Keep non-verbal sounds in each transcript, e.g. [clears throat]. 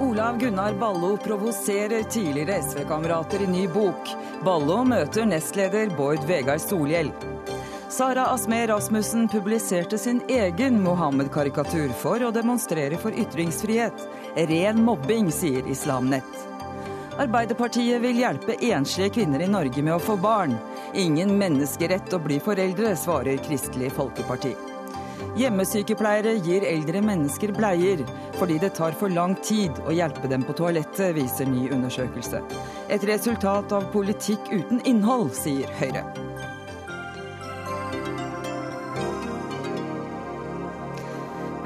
Olav Gunnar Ballo provoserer tidligere SV-kamerater i ny bok. Ballo møter nestleder Bård Vegar Solhjell. Sara Asmer Rasmussen publiserte sin egen Mohammed-karikatur for å demonstrere for ytringsfrihet. Ren mobbing, sier Islamnett. Arbeiderpartiet vil hjelpe enslige kvinner i Norge med å få barn. Ingen menneskerett å bli foreldre, svarer Kristelig Folkeparti. Hjemmesykepleiere gir eldre mennesker bleier, fordi det tar for lang tid å hjelpe dem på toalettet, viser ny undersøkelse. Et resultat av politikk uten innhold, sier Høyre.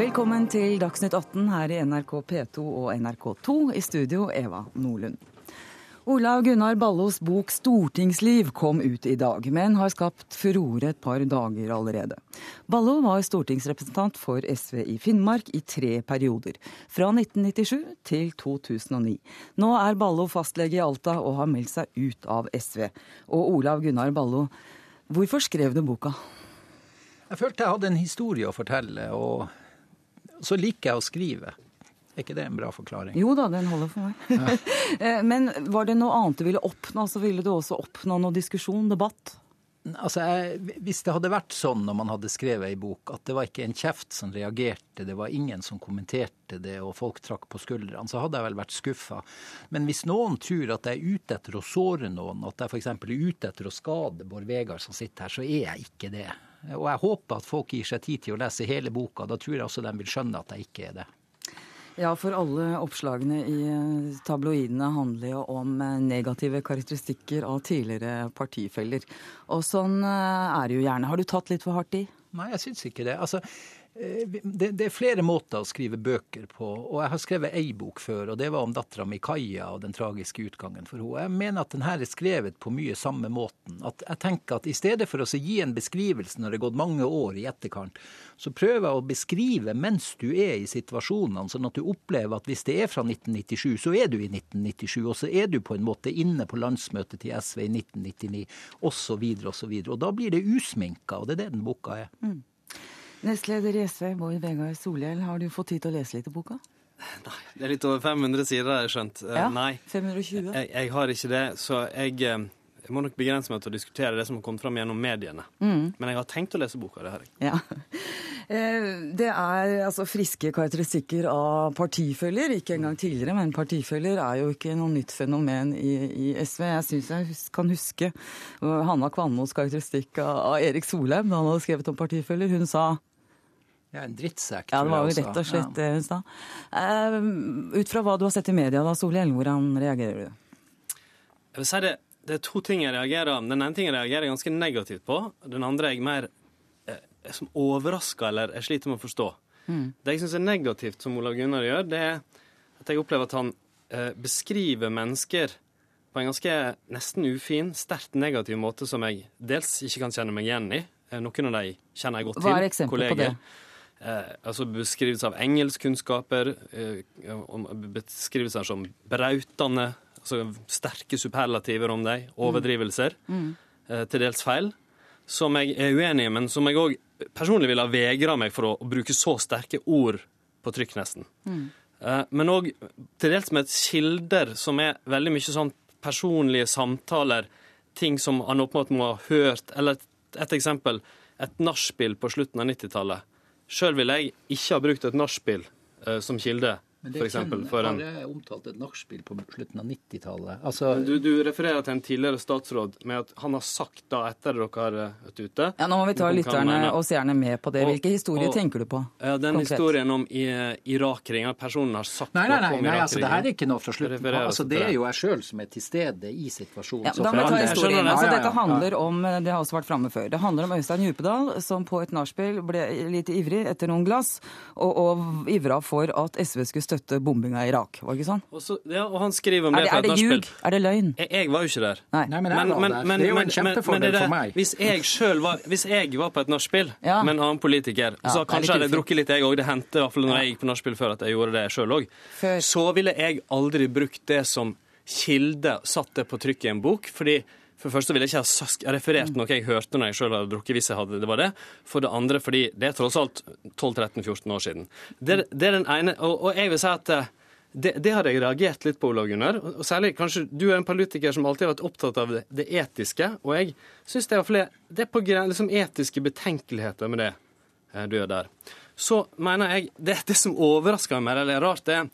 Velkommen til Dagsnytt 18 her i NRK P2 og NRK2. I studio Eva Nordlund. Olav Gunnar Ballos bok 'Stortingsliv' kom ut i dag, men har skapt furore et par dager allerede. Ballo var stortingsrepresentant for SV i Finnmark i tre perioder, fra 1997 til 2009. Nå er Ballo fastlege i Alta og har meldt seg ut av SV. Og Olav Gunnar Ballo, hvorfor skrev du boka? Jeg følte jeg hadde en historie å fortelle, og så liker jeg å skrive. Er ikke det en bra forklaring? Jo da, den holder for meg. Ja. [laughs] Eh, men var det noe annet du ville oppnå? Så ville du også oppnå noe diskusjon, debatt? Altså, jeg, Hvis det hadde vært sånn når man hadde skrevet ei bok, at det var ikke en kjeft som reagerte, det var ingen som kommenterte det, og folk trakk på skuldrene, så hadde jeg vel vært skuffa. Men hvis noen tror at jeg er ute etter å såre noen, at jeg f.eks. er ute etter å skade Bård Vegar som sitter her, så er jeg ikke det. Og jeg håper at folk gir seg tid til å lese hele boka. Da tror jeg også de vil skjønne at jeg ikke er det. Ja, for alle oppslagene i eh, tabloidene handler jo om eh, negative karakteristikker av tidligere partifeller. Og sånn eh, er det jo gjerne. Har du tatt litt for hardt i? Nei, jeg syns ikke det. Altså, det, det, er flere måter å skrive bøker på. og Jeg har skrevet ei bok før, og det var om dattera mi Kaja og den tragiske utgangen for henne. Jeg mener at den her er skrevet på mye samme måten. At jeg tenker at I stedet for å gi en beskrivelse når det er gått mange år i etterkant, så prøver jeg å beskrive mens du er i situasjonene, sånn at du opplever at hvis det er fra 1997, så er du i 1997. Og så er du på en måte inne på landsmøtet til SV i 1999, osv. osv. Og da blir det usminka, og det er det den boka er. Mm. Nestleder i SV, Bård Vegar Solhjell, har du fått tid til å lese litt i boka? Nei, det er litt over 500 sider, har jeg skjønt. Eh, ja, Nei. 520. Jeg, jeg, har ikke det, så jeg, eh, jeg, må nok begrense meg til å diskutere det som har kommet fram gjennom mediene. Mm. Men jeg har tenkt å lese boka, det har jeg. Ja. [laughs] Eh, det er altså friske karakteristikker av partifølger. Ikke engang tidligere, men partifølger er jo ikke noe nytt fenomen i, i SV. Jeg syns jeg kan huske Hanna Kvanmos karakteristikk av, av Erik Solheim da han hadde skrevet om partifølger. Hun sa ja, en drittsekk. Ja, det var jo rett og slett det hun sa. Uh, ut fra hva du har sett i media da, Solhjell, hvordan reagerer du? Jeg vil si det, det er to ting jeg reagerer Den ene ting jeg reagerer ganske negativt på. Den andre er jeg mer eh, som overraska eller jeg sliter med å forstå. Mm. Det jeg syns er negativt, som Olav Gunnar gjør, det er at jeg opplever at han eh, beskriver mennesker på en ganske nesten ufin, sterkt negativ måte som jeg dels ikke kan kjenne meg igjen i. Eh, noen av de kjenner jeg godt til. Hva er eksempelet på det? Eh, altså beskrivelser av engelskkunnskaper, eh, beskrivelser som brautende, altså sterke superlativer om dem, overdrivelser, mm. eh, til dels feil, som jeg er uenig i, men som jeg òg personlig ville ha vegra meg for å, å, bruke så sterke ord på trykk, nesten. Mm. Eh, men òg til dels med kilder som er veldig mye sånn personlige samtaler, ting som han åpenbart må ha hørt, eller et, et eksempel, et nachspiel på slutten av 90-tallet Sjøl ville jeg ikke ha brukt et nachspiel uh, som kilde men det kjenner, for en... har jeg omtalt et nachspiel på slutten av 90-tallet. Altså... Du, du, refererer til en tidligere statsråd med at han har sagt da etter dere har vært ute Ja, Nå må vi ta lytterne og seerne med på det. Hvilke historier og, tenker du på? Ja, Den konkret? historien om Irak-kring, at personen har sagt nei, nei, nei, nei, nei altså, det her er ikke noe fra slutten. Altså, det er jo jeg sjøl som er til stede i situasjonen. Ja, da må vi ta historien. Altså, dette handler om, det har også vært framme før, det handler om Øystein Djupedal som på et nachspiel ble litt ivrig etter noen glass, og, og ivra for at SV skulle støtte bombinga i Irak. Var ikke sånn? Og så, ja, og han skriver om det, det på et nachspiel. Er det løgn? Jeg, jeg, var jo ikke der. Nei, Nei men jeg men, der. Men, det er jo en kjempefordel for meg. Hvis jeg selv var, hvis jeg var på et nachspiel [laughs] ja. med en annen politiker, ja, så kanskje hadde jeg drukket litt, jeg òg. Det hendte i hvert fall når jeg gikk på nachspiel før at jeg gjorde det sjøl òg. Så ville jeg aldri brukt det som kilde, satt det på trykk i en bok. fordi for det første ville jeg ikke ha referert noe jeg hørte når jeg sjøl hadde drukket, hvis jeg hadde det var det. For det andre fordi det er tross alt 12-13-14 år siden. Det, det, er den ene. Og, og jeg vil si at Det, det har jeg reagert litt på, Olav Gunnar. Og særlig kanskje Du er en politiker som alltid har vært opptatt av det, det etiske. Og jeg syns det, er det er på liksom, etiske betenkeligheter med det eh, du gjør der. Så mener jeg Det, det som overrasker meg, eller er rart, det er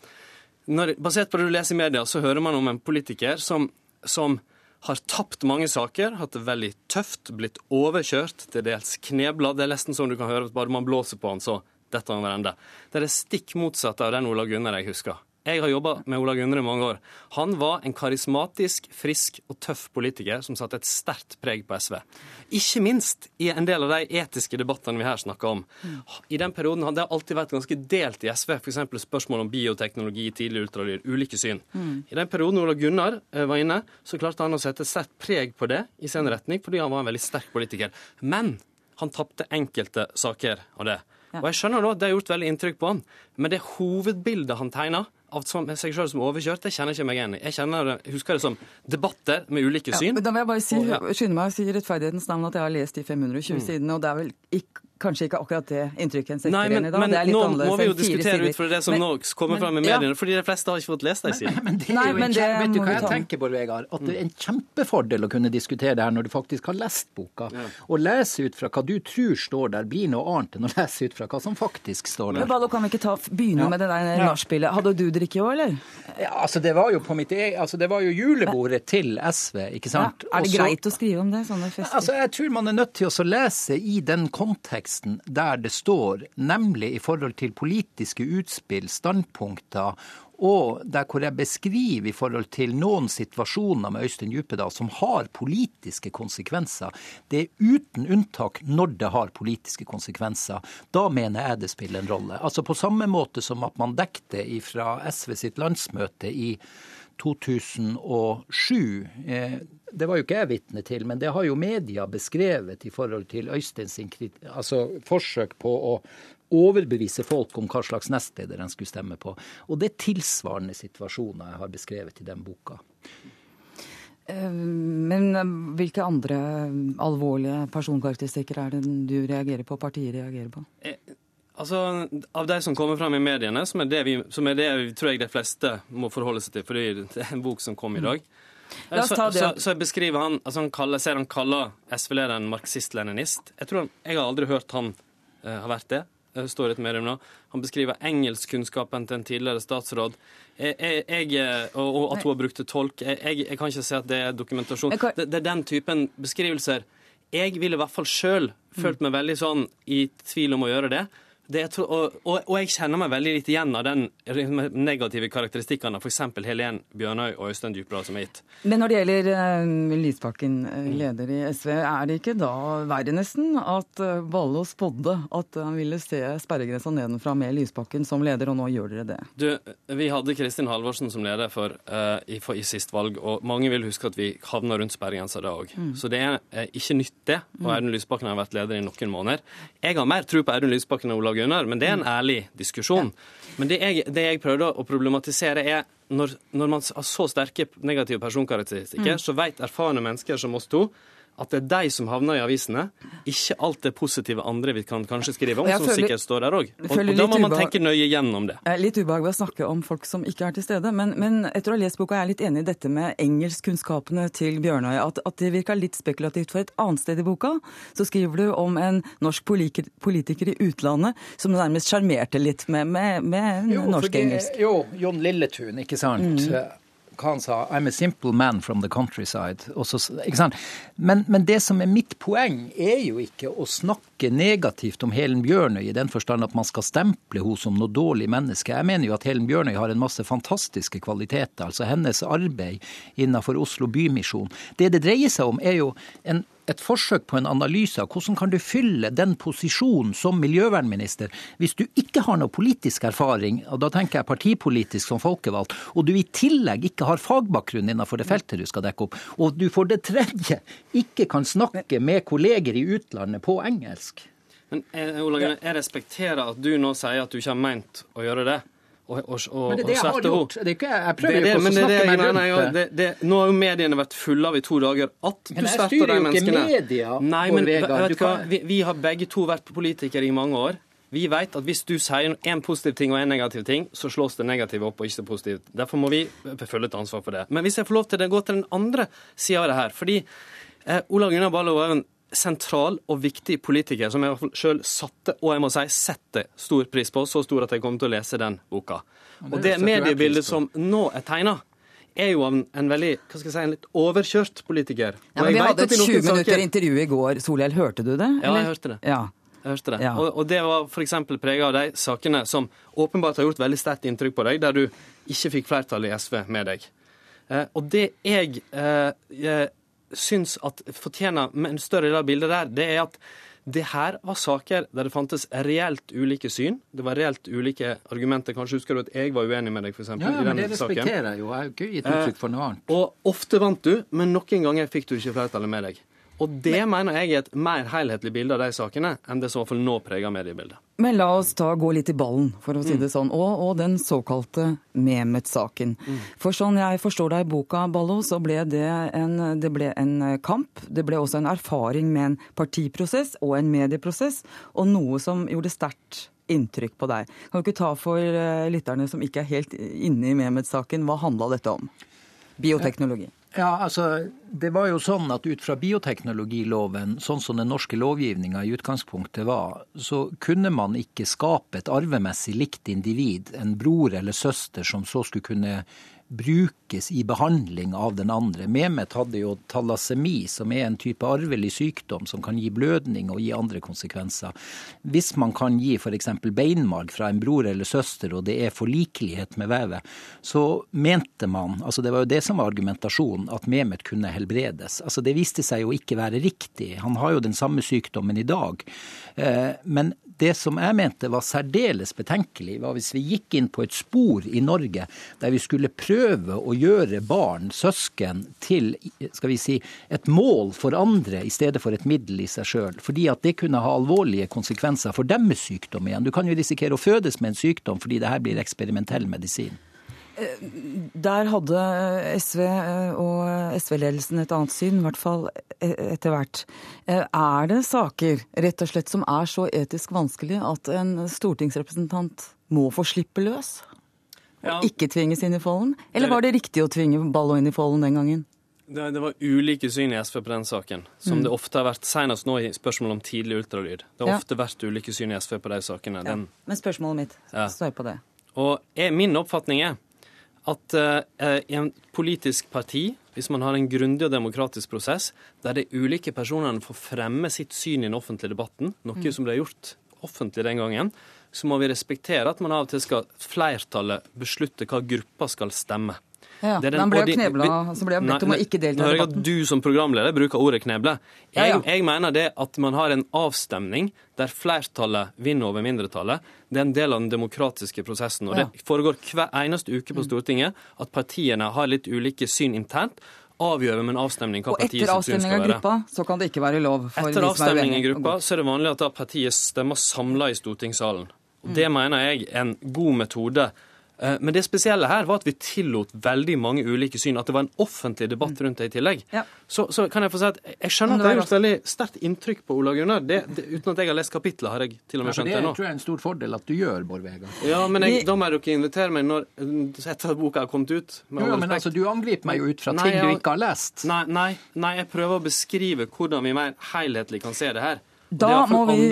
når, Basert på det du leser i media, så hører man om en politiker som, som har tapt mange saker, hatt det veldig tøft, blitt overkjørt, til dels knebla. Det er nesten sånn du kan høre at bare man blåser på han, så detter han over ende. Det er det stikk motsatte av den Ola Gunnar jeg husker. Jeg har jobba med Ola Gundre i mange år. Han var en karismatisk, frisk og tøff politiker som satte et sterkt preg på SV. Ikke minst i en del av de etiske debattene vi her snakker om. I den perioden hadde det alltid vært ganske delt i SV, f.eks. spørsmål om bioteknologi, tidlig ultralyd, ulike syn. Mm. I den perioden Ola Gunnar eh, var inne, så klarte han å sette et sterkt preg på det i sin retning, fordi han var en veldig sterk politiker. Men han tapte enkelte saker av det. Og jeg skjønner da at det har gjort veldig inntrykk på han, men det hovedbildet han tegner, av seg sjøl som overkjørt, det kjenner jeg ikke meg igjen i. Jeg kjenner, husker det som debatter med ulike syn. Ja, da vil jeg bare si, skynde meg å si i rettferdighetens navn at jeg har lest de 520 mm. sidene, og det er vel ikke kanskje ikke akkurat det inntrykket en sitter igjen i dag. Men det er litt nå må vi jo diskutere ut fra det som men, nå kommer fram i mediene, ja. fordi de fleste har ikke fått lest de siden. Men, det er jo en kjempe, vet du hva jeg tenker, Bård Vegard? At det er en kjempefordel å kunne diskutere det her når du faktisk har lest boka. Ja. Å lese ut fra hva du tror står der, blir noe annet enn å lese ut fra hva som faktisk står der. Men Ballo, kan vi ikke ta, begynne ja. med det der nachspielet? Hadde du drikke òg, eller? Ja, altså det var jo på mitt e altså det var jo julebordet til SV, ikke sant? Ja. Er det Også, greit å skrive om det? sånne fester? Altså Jeg tror man er nødt til å lese i den konteksten der det står, nemlig i forhold til politiske utspill, standpunkter og der hvor jeg beskriver i forhold til noen situasjoner med Øystein Djupedal som har politiske konsekvenser. Det er uten unntak når det har politiske konsekvenser. Da mener jeg det spiller en rolle. Altså På samme måte som at man dekte fra SV sitt landsmøte i 2007. Eh, det var jo ikke jeg vitne til, men det har jo media beskrevet i forhold til Øysteins altså forsøk på å overbevise folk om hva slags nestleder en skulle stemme på. Og det er tilsvarende situasjoner jeg har beskrevet i den boka. Eh, men eh, hvilke andre alvorlige personkarakteristikker er det du reagerer på, partiet reagerer på? Altså, Av de som kommer fram i mediene, som er det, vi, som er det tror jeg de fleste må forholde seg til, fordi det er en bok som kom i dag. Mm. Så, så, så, beskriver han, altså han kaller, ser han kaller SV-lederen marxist-leninist. Jeg tror han, jeg har aldri hørt han uh, har vært det. Jeg står et medium nå. Han beskriver engelskkunnskapen til en tidligere statsråd. Jeg, jeg, jeg, og, og, at hun har brukt tolk. Jeg, kan ikke si at det er dokumentasjon. Det, det, er den typen beskrivelser. Jeg ville i hvert fall sjøl følt meg veldig sånn i tvil om å gjøre det. Tror, og, og, og, jeg kjenner meg veldig litt igjen av den negative karakteristikken av f.eks. Helen Bjørnøy og Øystein Djupedal som er gitt. Men når det gjelder uh, Lysbakken, uh, leder i SV, er det ikke da verre nesten at uh, Valle spådde at han ville se sperregrensa nedenfra med Lysbakken som leder, og nå gjør dere det? Du, Vi hadde Kristin Halvorsen som leder for, uh, i, for, i, sist valg, og mange vil huske at vi havna rundt sperregrensa da òg. Mm. Så det er ikke nytt, det. Og mm. Audun Lysbakken har vært leder i noen måneder. Jeg har mer tro på Audun Lysbakken og Olav Gunnar, men det er en mm. ærlig diskusjon. Men det jeg, det jeg prøvde å problematisere, er når, når man har så sterke negative personkarakteristikker, mm. så vet erfarne mennesker som oss to at det er de som havner i avisene, ikke alt det positive andre vi kan kanskje skrive om, som føler, sikkert står der òg. Og, og, da må man tenke nøye gjennom det. Litt ubehag ved å snakke om folk som ikke er til stede, men, men etter å ha lest boka er jeg litt enig i dette med engelskkunnskapene til Bjørnøy. At, at, det virka litt spekulativt. For et annet sted i boka så skriver du om en norsk politiker, politiker i utlandet som nærmest sjarmerte litt med, med, med norsk-engelsk. Jo, John Lilletun, ikke sant. Mm hva han sa 'I'm a simple man from the countryside'. Så, men, men, det som er mitt poeng, er jo ikke å snakke negativt om Helen Bjørnøy i den forstand at man skal stemple henne som noe dårlig menneske. Jeg mener jo at Helen Bjørnøy har en masse fantastiske kvaliteter. Altså hennes arbeid innenfor Oslo Bymisjon. Det det dreier seg om, er jo en et forsøk på en analyse av hvordan kan du fylle den posisjonen som miljøvernminister hvis du ikke har noe politisk erfaring, og da tenker jeg partipolitisk som folkevalgt, og du i tillegg ikke har fagbakgrunn innenfor det feltet du skal dekke opp, og du for det tredje ikke kan snakke med kolleger i utlandet på engelsk. Men Olagen, Ola jeg respekterer at du nå sier at du ikke har meint å gjøre det og, og, og, men det er det jeg har gjort. Det er ikke, jeg prøver jo ikke å snakke meg rundt det. det, det nå har jo mediene vært fulle av i to dager at du svetter de menneskene. Men jeg styrer jo ikke media, Nei, men vet du hva, vi, vi, har begge to vært politikere i mange år. Vi vet at hvis du sier en positiv ting og en negativ ting, så slås det negative opp og ikke det positive. Derfor må vi følge et ansvar for det. Men hvis jeg får lov til det, gå til den andre sida av det her fordi eh, Olav Gunnar Ballo er en sentral og viktig politiker som jeg sjøl satte, og jeg må si setter, stor pris på. Så stor at jeg kommer til å lese den boka. Og det mediebildet som nå er tegna, er jo en, en, veldig hva skal jeg si, en litt overkjørt politiker. Ja, men Vi hadde et 20 minutter intervju i går. Solhjell, hørte du det? Ja, jeg hørte det. Ja. Jeg hørte det. Ja. Og, og, det var f.eks. prega av de sakene som åpenbart har gjort veldig sterkt inntrykk på deg, der du ikke fikk flertall i SV med deg. Eh, og det jeg, eh, syns at fortjener en større del av bildet der, det er at det her var saker der det fantes reelt ulike syn. Det var reelt ulike argumenter. Kanskje husker du at jeg var uenig med deg, f.eks. Ja, ja, men det respekterer jeg jo. Jeg har ikke gitt uttrykk for noe annet. Eh, og ofte vant du, men noen ganger fikk du ikke flertallet med deg. Og det men, mener jeg er et mer helhetlig bilde av de sakene enn det som i nå preger mediebildet. Men la oss ta gå litt i ballen, for å si mm. det sånn, og, og den såkalte Mehmet-saken. Mm. For sånn jeg forstår deg i boka, Ballo, så ble det en, det ble en kamp. Det ble også en erfaring med en partiprosess og en medieprosess, og noe som gjorde sterkt inntrykk på deg. Kan du ikke ta for eh, lytterne som ikke er helt inne i Mehmet-saken, hva handla dette om? Bioteknologi. Ja, altså, det var jo sånn at Ut fra bioteknologiloven, sånn som den norske lovgivninga i utgangspunktet var, så kunne man ikke skape et arvemessig likt individ, en bror eller søster, som så skulle kunne brukes i behandling av den andre. Mehmet hadde jo thalasemi, som er en type arvelig sykdom som kan gi blødning og gi andre konsekvenser. Hvis man kan gi f.eks. beinmarg fra en bror eller søster, og det er forlikelighet med vevet, så mente man, altså det var jo det som var argumentasjonen, at Mehmet kunne helbredes. Altså Det viste seg jo ikke være riktig. Han har jo den samme sykdommen i dag. Eh, men det som jeg mente var særdeles betenkelig, var hvis vi gikk inn på et spor i Norge der vi skulle prøve å gjøre barn, søsken, til skal vi si, et mål for andre i stedet for et middel i seg sjøl. Fordi at det kunne ha alvorlige konsekvenser for deres sykdom igjen. Du kan jo risikere å fødes med en sykdom fordi det her blir eksperimentell medisin. Der hadde SV eh, og SV-ledelsen et annet syn, i hvert fall etter hvert. Eh, er det saker rett og slett som er så etisk vanskelig at en stortingsrepresentant må få slippe løs? Og ja. ikke tvinges inn i folden? Eller var det riktig å tvinge Ballo inn i folden den gangen? Det, det, var ulike syn i SV på den saken, som mm. det ofte har vært, senest nå i spørsmålet om tidlig ultralyd. Det har ja. ofte vært ulike syn i SV på de sakene. Den, Men spørsmålet mitt, svar på det. Og er, Min oppfatning er at eh, i en politisk parti, hvis man har en grundig og demokratisk prosess, der de ulike personene får fremme sitt syn i den offentlige debatten, noe mm. som ble gjort offentlig den gangen, så må vi respektere at man av og til skal flertallet beslutte hva gruppa skal stemme. Ja, den, han ble jo knebla, så ble han bedt om å ikke delta i debatten. At du som programleder bruker ordet kneble. Jeg, ja, ja. jeg, mener det at man har en avstemning der flertallet vinner over mindretallet. Det er en del av den demokratiske prosessen. Og det foregår hver eneste uke på Stortinget at partiene har litt ulike syn internt avgjøre med en avstemning hva partiet sitt syn skal være. Og etter avstemning i gruppa, så kan det ikke være lov for Etter avstemning i gruppa, så er det vanlig at da partiet stemmer samla i stortingssalen. Og Det mener jeg er en god metode men det spesielle her var at vi tillot veldig mange ulike syn. At det var en offentlig debatt mm. rundt det i tillegg. Ja. Så, så, kan jeg få si at jeg skjønner at det har gjort veldig sterkt inntrykk på Ola Gunnar. Det, det, uten at jeg har lest kapitlet, har jeg til og med skjønt ja, det nå. Det tror jeg er en stor fordel at du gjør, Bård Vegar. Ja, men jeg, da må dere invitere meg når, etter at boka har kommet ut. Jo, men altså, Du angriper meg jo ut fra nei, ting du ikke har lest. Nei, nei, nei, jeg prøver å beskrive hvordan vi mer helhetlig kan se det her. Da må vi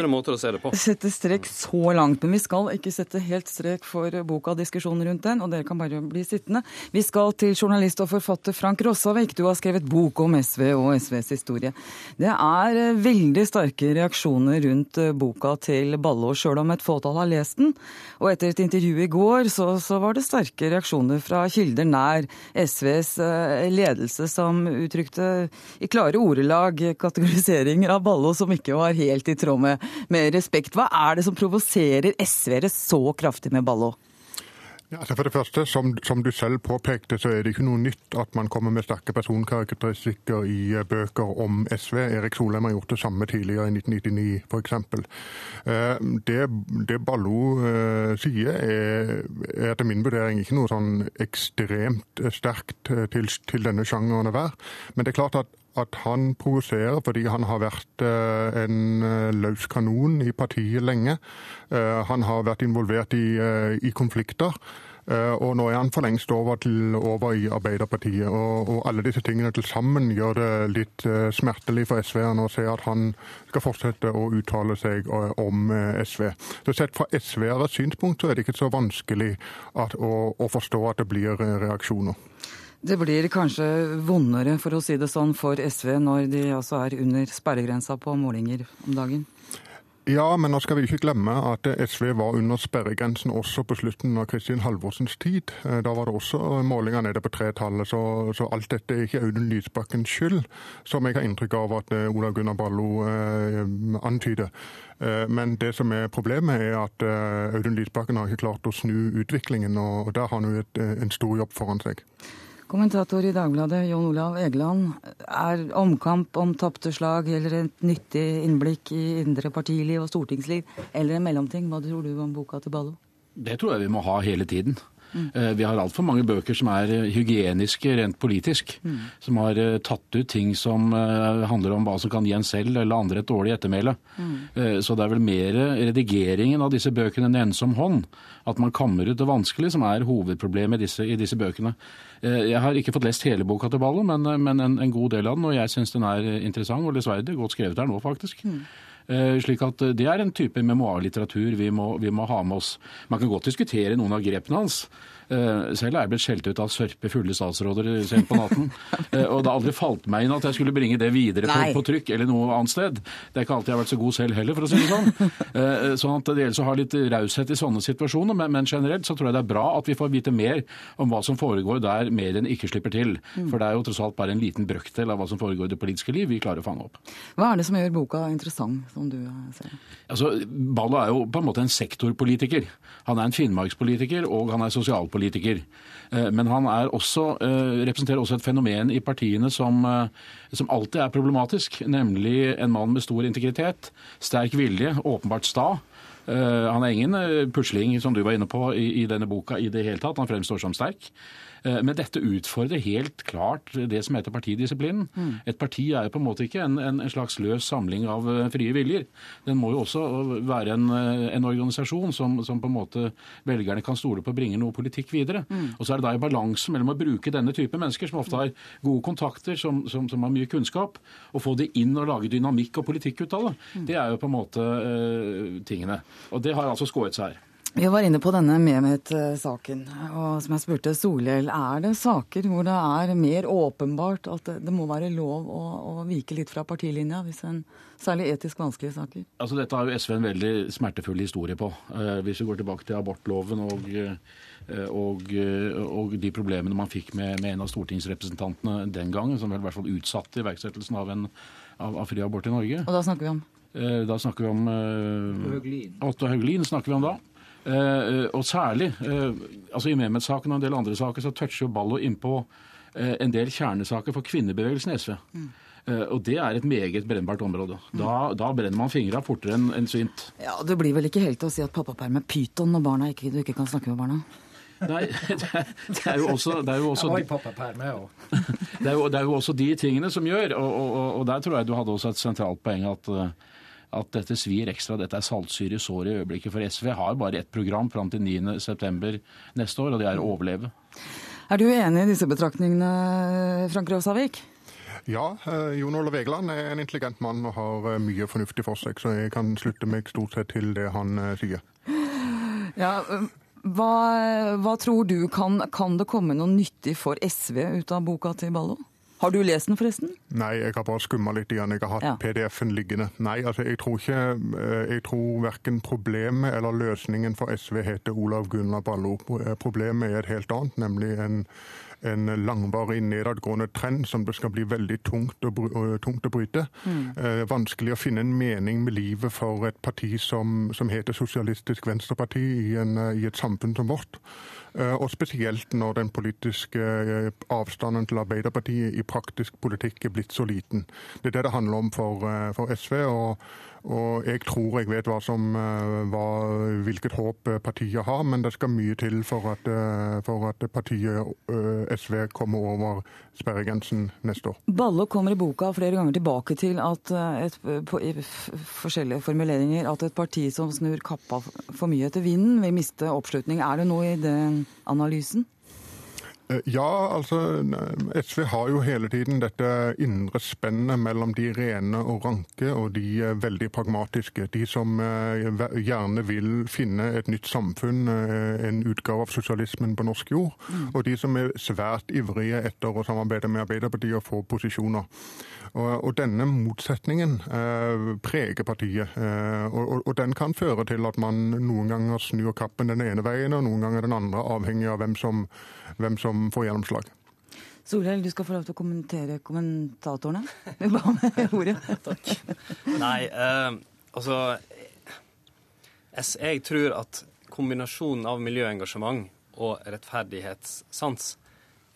sette strek så langt, men vi skal ikke sette helt strek for boka og diskusjonen rundt den, og dere kan bare bli sittende. Vi skal til journalist og forfatter Frank Rossavik. Du har skrevet bok om SV og SVs historie. Det er eh, veldig sterke reaksjoner rundt eh, boka til Ballo, sjøl om et fåtall har lest den. Og etter et intervju i går så, så var det sterke reaksjoner fra kilder nær SVs eh, ledelse, som uttrykte i klare ordelag kategoriseringer av Ballo som ikke var helt helt i tråd med, med respekt. Hva er det som provoserer SV-ere så kraftig med Ballo? Ja, altså for det første, som, som, du selv påpekte, så er det ikke noe nytt at man kommer med sterke personkarakteristikker i uh, bøker om SV. Erik Solheim har gjort det samme tidligere, i 1999 f.eks. Uh, det, det Ballo uh, sier, er, er etter min vurdering ikke noe sånn ekstremt sterkt til, til denne sjangeren å være. Men det er klart at at han provoserer fordi han har vært en løs kanon i partiet lenge. Han har vært involvert i, i konflikter. Eh, og nå er han for lengst over, til, over i Arbeiderpartiet. Og, og, alle disse tingene til sammen gjør det litt smertelig for SV-erne å se at han skal fortsette å uttale seg om SV. Så Sett fra SV-eres synspunkt så er det ikke så vanskelig at, å, å, forstå at det blir reaksjoner. Det blir kanskje vondere, for å si det sånn, for SV når de altså er under sperregrensa på målinger om dagen? Ja, men nå skal vi ikke glemme at SV var under sperregrensen også på slutten av Kristin Halvorsens tid. Eh, da var det også målinger nede på tretallet, så, så alt dette er ikke Audun Lysbakkens skyld, som jeg har inntrykk av at eh, Ola Gunnar Ballo eh, antyder. Eh, men det som er problemet, er at Audun Lysbakken har ikke klart å snu utviklingen, og der har han jo en stor jobb foran seg. Kommentator i Dagbladet, Jon Olav Egeland. Er omkamp om tapte slag eller et nyttig innblikk i indre partiliv og stortingsliv, eller en mellomting? Hva tror du om boka til Ballo? Det tror jeg vi må ha hele tiden. Mm. Vi har altfor mange bøker som er eh, hygieniske rent politisk. Mm. Som har eh, tatt ut ting som handler om hva som kan gi en selv eller andre et dårlig ettermæle. Mm. Så det er vel mer redigeringen av disse bøkene enn ensom hånd. At man kammer ut det vanskelig, som er hovedproblemet i disse, i disse bøkene. Jeg har ikke fått lest hele boka til Ballo, men, men en, en, god del av den. Og jeg syns den er interessant og lesverdig. Godt skrevet der nå, faktisk. Eh, slik at eh, Det er en type memoarlitteratur vi vi må ha med oss. Man kan godt diskutere noen av grepene hans. Eh, selv er jeg blitt skjelt ut av sørpe fulle statsråder sent på natten. [laughs] Og det har aldri falt meg inn at jeg skulle bringe det videre på, på, trykk eller noe annet sted. Det er ikke alltid jeg har vært så god selv heller, for å si det sånn. [laughs] Sånn at det gjelder å ha litt raushet i sånne situasjoner, men, men, generelt så tror jeg det er bra at vi får vite mer om hva som foregår der mediene ikke slipper til. Mm. For det er jo tross alt bare en liten brøkdel av hva som foregår i det politiske liv vi klarer å fange opp. Hva er det som gjør boka interessant? som du ser? Altså, Ballo er jo på en måte en sektorpolitiker. Han er en finnmarkspolitiker, og han er sosialpolitiker. Eh, men han også, eh, representerer også et fenomen i partiene som, eh, som, alltid er problematisk. Nemlig en mann med stor integritet, sterk vilje, åpenbart sta. Han er ingen pusling, som du var inne på, i, i denne boka i det hele tatt. Han fremstår som sterk. Eh, men dette utfordrer helt klart det som heter partidisiplinen. Mm. Et parti er jo på en måte ikke en, en, slags løs samling av eh, frie viljer. Den må jo også være en, eh, en organisasjon som, som, på en måte velgerne kan stole på bringer noe politikk videre. Mm. Og så er det da i balansen mellom å bruke denne type mennesker, som ofte har gode kontakter, som, som, som har mye kunnskap, og få det inn og lage dynamikk og politikk ut av det. Mm. Det er jo på en måte uh, tingene. Og det har altså skåret seg her. Vi var inne på denne Mehmet-saken, og som jeg spurte Solhjell, er det saker hvor det er mer åpenbart at det, må være lov å, å, vike litt fra partilinja, hvis en, særlig etisk vanskelige saker? Altså Dette har jo SV en veldig smertefull historie på. Eh, hvis vi går tilbake til abortloven og, eh, og, eh, og de problemene man fikk med, med, en av stortingsrepresentantene den gangen, som vel i hvert fall utsatte iverksettelsen av, en, av, av fri abort i Norge. Og da snakker vi om? Eh, da snakker vi om Otto Hauglin. snakker vi om da. Eh, og særlig eh, altså i Mehmet-saken og en del andre saker så toucher jo Ballo innpå eh, en del kjernesaker for kvinnebevegelsen i SV. Mm. Og det er et meget brennbart område. Da, da brenner man fingra fortere enn en svint. Ja, Det blir vel ikke helt til å si at pappaperm er pyton når barna ikke, du ikke kan snakke med barna? Nei, [laughs] det er jo også, det er jo også, [laughs] det er jo, det er jo også de tingene som gjør, og, og, og, der tror jeg du hadde også et sentralt poeng at at dette svir ekstra. Dette er saltsyre i såret i øyeblikket. For SV har bare ett program fram til 9.9. neste år, og det er å overleve. Er du enig i disse betraktningene, Frank Rosavik? Ja, eh, Jon Olav Egeland er en intelligent mann og har eh, mye fornuftig for seg, så jeg kan slutte meg stort sett til det han eh, sier. Ja, hva, hva tror du, kan, kan det komme noe nyttig for SV ut av boka til Ballo? Har du lest den, forresten? Nei, jeg har bare skumma litt igjen. Jeg har hatt ja. PDF-en liggende. Nei, altså, jeg tror ikke eh, Jeg tror verken problemet eller løsningen for SV heter Olav Gunnar Ballo. Problemet er et helt annet, nemlig en en langvarig nedadgående trend som det skal bli veldig tungt å, tungt å bryte. Mm. Eh, vanskelig å finne en mening med livet for et parti som, som heter Sosialistisk Venstreparti i, en, i, et samfunn som vårt. Eh, og spesielt når den politiske eh, avstanden til Arbeiderpartiet i praktisk politikk er blitt så liten. Det er det det handler om for, eh, for SV. og Og jeg tror jeg vet hva som, hva, hvilket håp partiet har, men det skal mye til for at, for at partiet SV kommer over sperregrensen neste år. Balle kommer i boka flere ganger tilbake til at et, på, i forskjellige formuleringer at et parti som snur kappa for mye etter vinden, vil miste oppslutning. Er det noe i den analysen? Eh, ja, altså SV har jo hele tiden dette indre spennet mellom de rene og ranke og de eh, veldig pragmatiske. De som eh, gjerne vil finne et nytt samfunn, en utgave av sosialismen på norsk jord. Mm. Og de som er svært ivrige etter å samarbeide med Arbeiderpartiet og få posisjoner. Og, denne motsetningen preger partiet. Og, den kan føre til at man noen ganger snur kappen den ene veien og noen ganger den andre, avhengig av hvem som hvem som får gjennomslag. Solhjell, du skal få lov til å kommentere kommentatorene. [laughs] Vi ba med [laughs] ordet. Takk. Nei, eh, altså Jeg tror at kombinasjonen av miljøengasjement og rettferdighetssans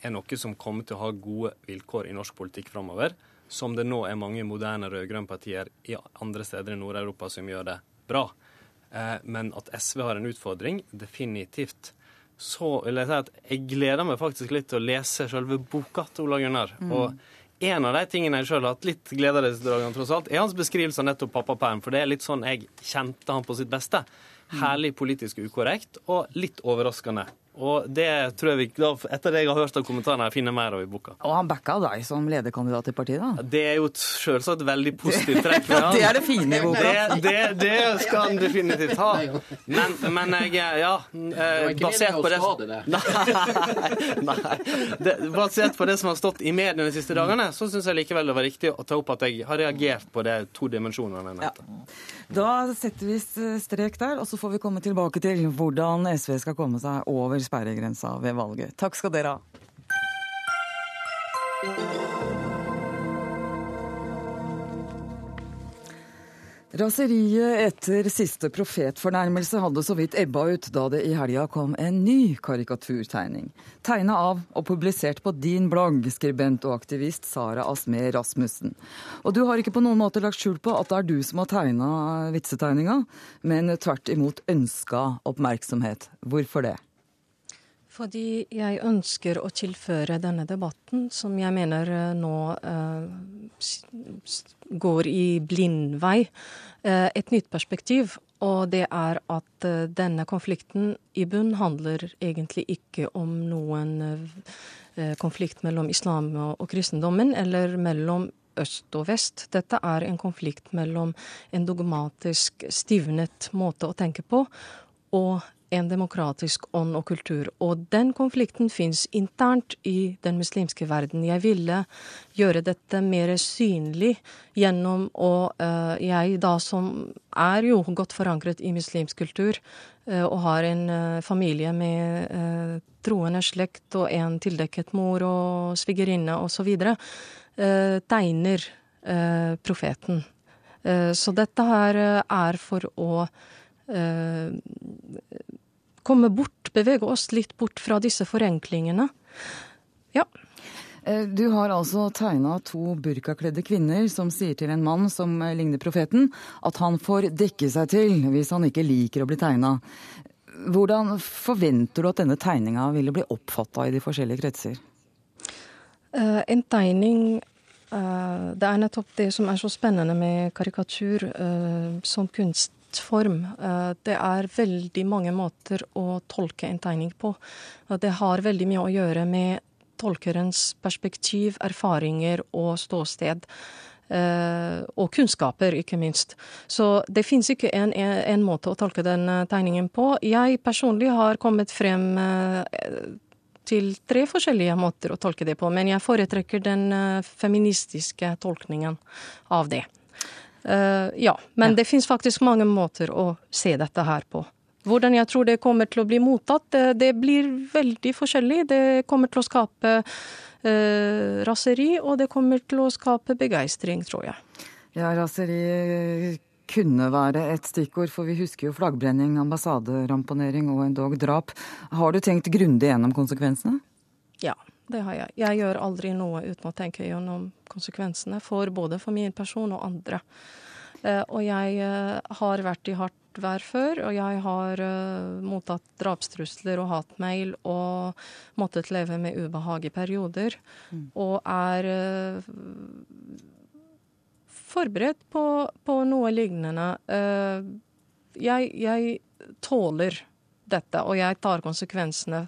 er noe som kommer til å ha gode vilkår i norsk politikk framover. Som det nå er mange moderne rød-grønne partier i andre steder i Nord-Europa som gjør det bra. Eh, men at SV har en utfordring, definitivt så vil jeg si at jeg gleder meg faktisk litt til å lese selve boka til Ola Gunnar. Mm. Og en av de tingene jeg sjøl har hatt litt glede av tross alt, er hans beskrivelse av nettopp pappaperm. For det er litt sånn jeg kjente han på sitt beste. Mm. Herlig politisk ukorrekt og litt overraskende. Og det tror jeg vi, da, etter det jeg har hørt av kommentarene, jeg finner mer av i boka. Og han backa deg som lederkandidat i partiet, da? Det er jo selvsagt veldig positivt trekk. [laughs] det er det fine i boka. Det, det, det skal han definitivt ha. Men, men jeg, ja eh, Basert på det [laughs] Nei, nei. Basert på det som har stått i mediene de siste dagene, så syns jeg likevel det var riktig å ta opp at jeg har reagert på de to dimensjonene jeg nevnte. Ja. Da setter vi strek der, og så får vi komme tilbake til hvordan SV skal komme seg over sperregrensa ved valget. Takk skal dere ha. Raseriet etter siste profetfornærmelse hadde så vidt ebba ut da det i helga kom en ny karikaturtegning. Tegna av og publisert på din blogg, skribent og aktivist Sara Asmer Rasmussen. Og du har ikke på noen måte lagt skjul på at det er du som har tegna vitsetegninga, men tvert imot ønska oppmerksomhet. Hvorfor det? Fordi jeg ønsker å tilføre denne debatten, som jeg mener eh, nå eh, går i blindvei, eh, et nytt perspektiv. Og det er at eh, denne konflikten i bunn handler egentlig ikke om noen konflikt mellom islam og, og kristendommen, eller mellom øst og vest. Dette er en konflikt mellom en dogmatisk stivnet måte å tenke på og en demokratisk ånd og kultur. Og den konflikten fins internt i den muslimske verden. Jeg ville gjøre dette mer synlig gjennom å uh, Jeg da som er jo godt forankret i muslimsk kultur, uh, og har en uh, familie med troende slekt og en tildekket mor og svigerinne osv., uh, tegner profeten. så dette her er for å komme bort, bevege oss litt bort fra disse forenklingene. Ja. Eh, du har altså tegna to burkakledde kvinner som sier til en mann som eh, ligner profeten, at han får dekke seg til hvis han ikke liker å bli tegna. Hvordan forventer du at denne tegninga ville bli oppfatta i de forskjellige kretser? Uh, en tegning Det er nettopp det som er så spennende med karikatur som kunst form. Eh, det er veldig mange måter å tolke en tegning på. Det har veldig mye å gjøre med tolkerens perspektiv, erfaringer og ståsted. Uh, og kunnskaper, ikke minst. Så det fins ikke en, en, måte å tolke den tegningen på. Jeg personlig har kommet frem til tre forskjellige måter å tolke det på, men jeg foretrekker den feministiske tolkningen av det. Uh, ja, men ja. det fins faktisk mange måter å se dette her på. Hvordan jeg tror det kommer til å bli mottatt, det, det blir veldig forskjellig. Det kommer til å skape uh, raseri, og det kommer til å skape begeistring, tror jeg. Ja, raseri kunne være et stikkord, for vi husker jo flaggbrenning, ambassaderamponering og endog drap. Har du tenkt grundig gjennom konsekvensene? Ja, det har jeg. Jeg gjør aldri noe uten å tenke gjennom konsekvensene, for både for min person og andre. Og jeg har vært i hardt vær før, og jeg har mottatt drapstrusler og hatmail og måttet leve med ubehag i perioder. Mm. Og er forberedt på, på noe lignende. Jeg, jeg, tåler dette, og jeg tar konsekvensene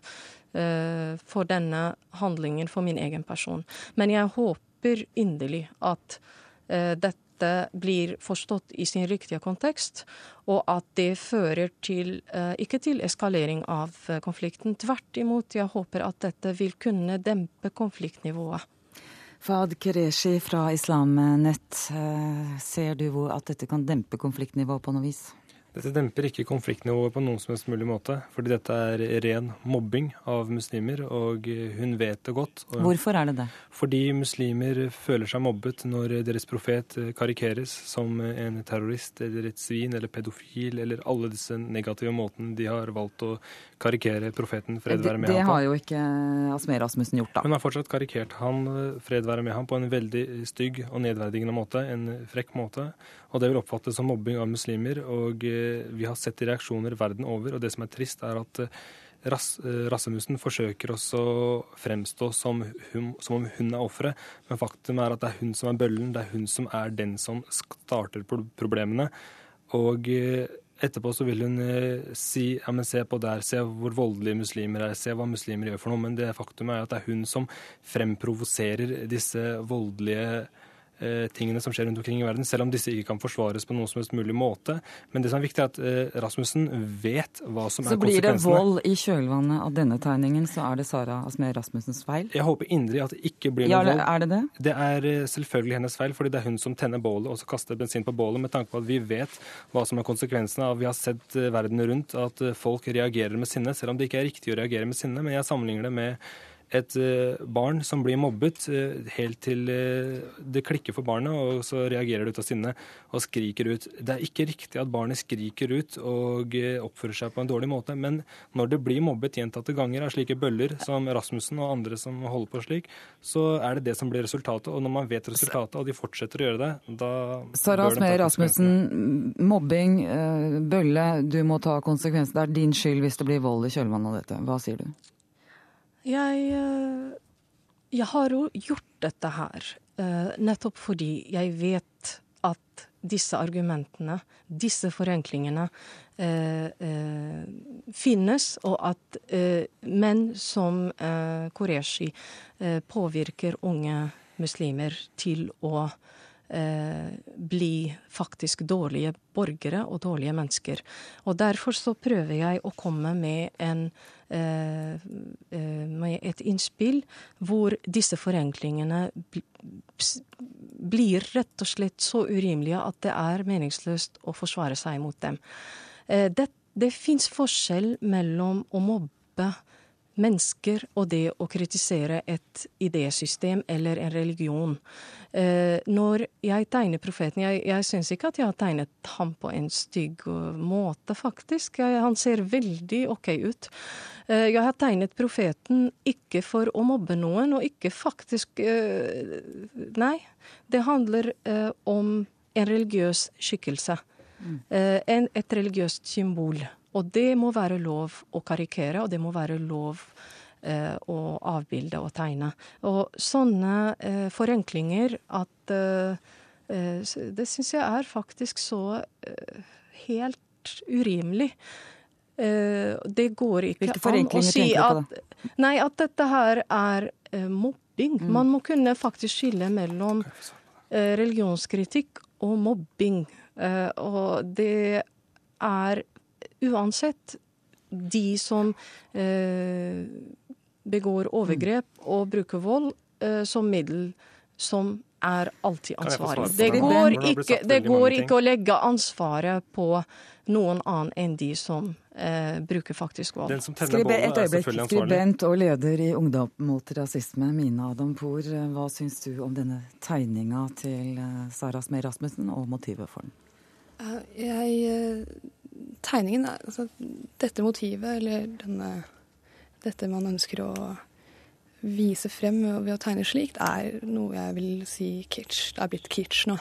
for denne handlingen for min egen person. Men jeg håper inderlig at uh, dette blir forstått i sin riktige kontekst, og at det fører til uh, ikke til eskalering av konflikten. Tvert imot, jeg håper at dette vil kunne dempe konfliktnivået. Fad Kereshi fra Islamnett, ser du at dette kan dempe konfliktnivået på noe vis? Dette demper ikke konfliktnivået på noen som helst mulig måte, fordi dette er ren mobbing av muslimer, og hun vet det godt. Hvorfor er det det? Fordi muslimer føler seg mobbet når deres profet karikeres som en terrorist eller et svin eller pedofil eller alle disse negative måtene de har valgt å karikere profeten fred være med ham på. Det har jo ikke Asmer Rasmussen gjort, da. Hun har fortsatt karikert han fred være med ham på en veldig stygg og nedverdigende måte, en frekk måte. Og det vil oppfattes som mobbing av muslimer. Og eh, vi har sett reaksjoner verden over. Og det som er trist, er at eh, Ras eh, Rassemussen forsøker også å fremstå som, hun, som om hun er offeret, men faktum er at det er hun som er bøllen, det er hun som er den som starter problemene. Og etterpå så vil hun si ja, men se på der, se hvor voldelige muslimer er, se hva muslimer gjør for noe. Men det faktum er at det er hun som fremprovoserer disse voldelige tingene som skjer rundt omkring i verden, selv om disse ikke kan forsvares på noen som helst mulig måte. Men det som er viktig, er at eh, Rasmussen vet hva som så er konsekvensene. Så blir det vold i kjølvannet av denne tegningen, så er det Sara Asmer Rasmussens feil? Jeg håper inderlig at det ikke blir noe ja, vold. Er det det? Det er eh, selvfølgelig hennes feil, fordi det er hun som tenner bålet og så kaster bensin på bålet, med tanke på at vi vet hva som er konsekvensene av Vi har sett verden rundt at folk reagerer med sinne, selv om det ikke er riktig å reagere med sinne. Men jeg sammenligner det med et eh, barn som blir mobbet eh, helt til eh, det klikker for barnet, og så reagerer det ut av sinne og skriker ut. Det er ikke riktig at barnet skriker ut og oppfører seg på en dårlig måte, men når det blir mobbet gjentatte ganger av slike bøller som Rasmussen og andre som holder på slik, så er det det som blir resultatet. Og når man vet resultatet, og de fortsetter å gjøre det, da Sara Smer Rasmussen, mobbing, bølle, du må ta konsekvensen. Det er din skyld hvis det blir vold i kjølvannet av dette. Hva sier du? Jeg, eh, jeg har jo gjort dette her eh, nettopp fordi jeg vet at disse argumentene, disse forenklingene, eh, eh, finnes, og at eh, menn som eh, Qureshi påvirker unge muslimer til å bli faktisk dårlige borgere og dårlige mennesker. Og Derfor så prøver jeg å komme med en med et innspill hvor disse forenklingene blir rett og slett så urimelige at det er meningsløst å forsvare seg mot dem. Eh, det, det fins forskjell mellom å mobbe mennesker og det å kritisere et idésystem eller en religion. Eh, når jeg tegner profeten Jeg, jeg syns ikke at jeg har tegnet ham på en stygg måte, faktisk. Jeg, han ser veldig OK ut. Eh, jeg har tegnet profeten ikke for å mobbe noen, og ikke faktisk eh, Nei. Det handler eh, om en religiøs skikkelse. Mm. Eh, en, et religiøst symbol. Og det må være lov å karikere, og det må være lov eh, å avbilde og tegne. Og sånne eh, forenklinger at eh, Det syns jeg er faktisk så helt urimelig. Det går ikke an å si at, nei, at dette her er mobbing. Mm. Man må kunne faktisk skille mellom religionskritikk og mobbing. og det er uansett de som eh, begår overgrep og bruker vold eh, som middel, som er alltid ansvarlig. Det går, ikke, det går ikke å legge ansvaret på noen annen enn de som eh, bruker faktisk vold. Skribe, et øyeblikk, Skribent og leder i Ungdom mot rasisme, Mina Adampour. Hva syns du om denne tegninga til eh, Sara Smer Rasmussen og motivet for den? Jeg eh, tegningen altså, Dette motivet, eller denne, dette man ønsker å vise frem ved å tegne slikt, er noe jeg vil si kitsch. Det er blitt kitsch nå.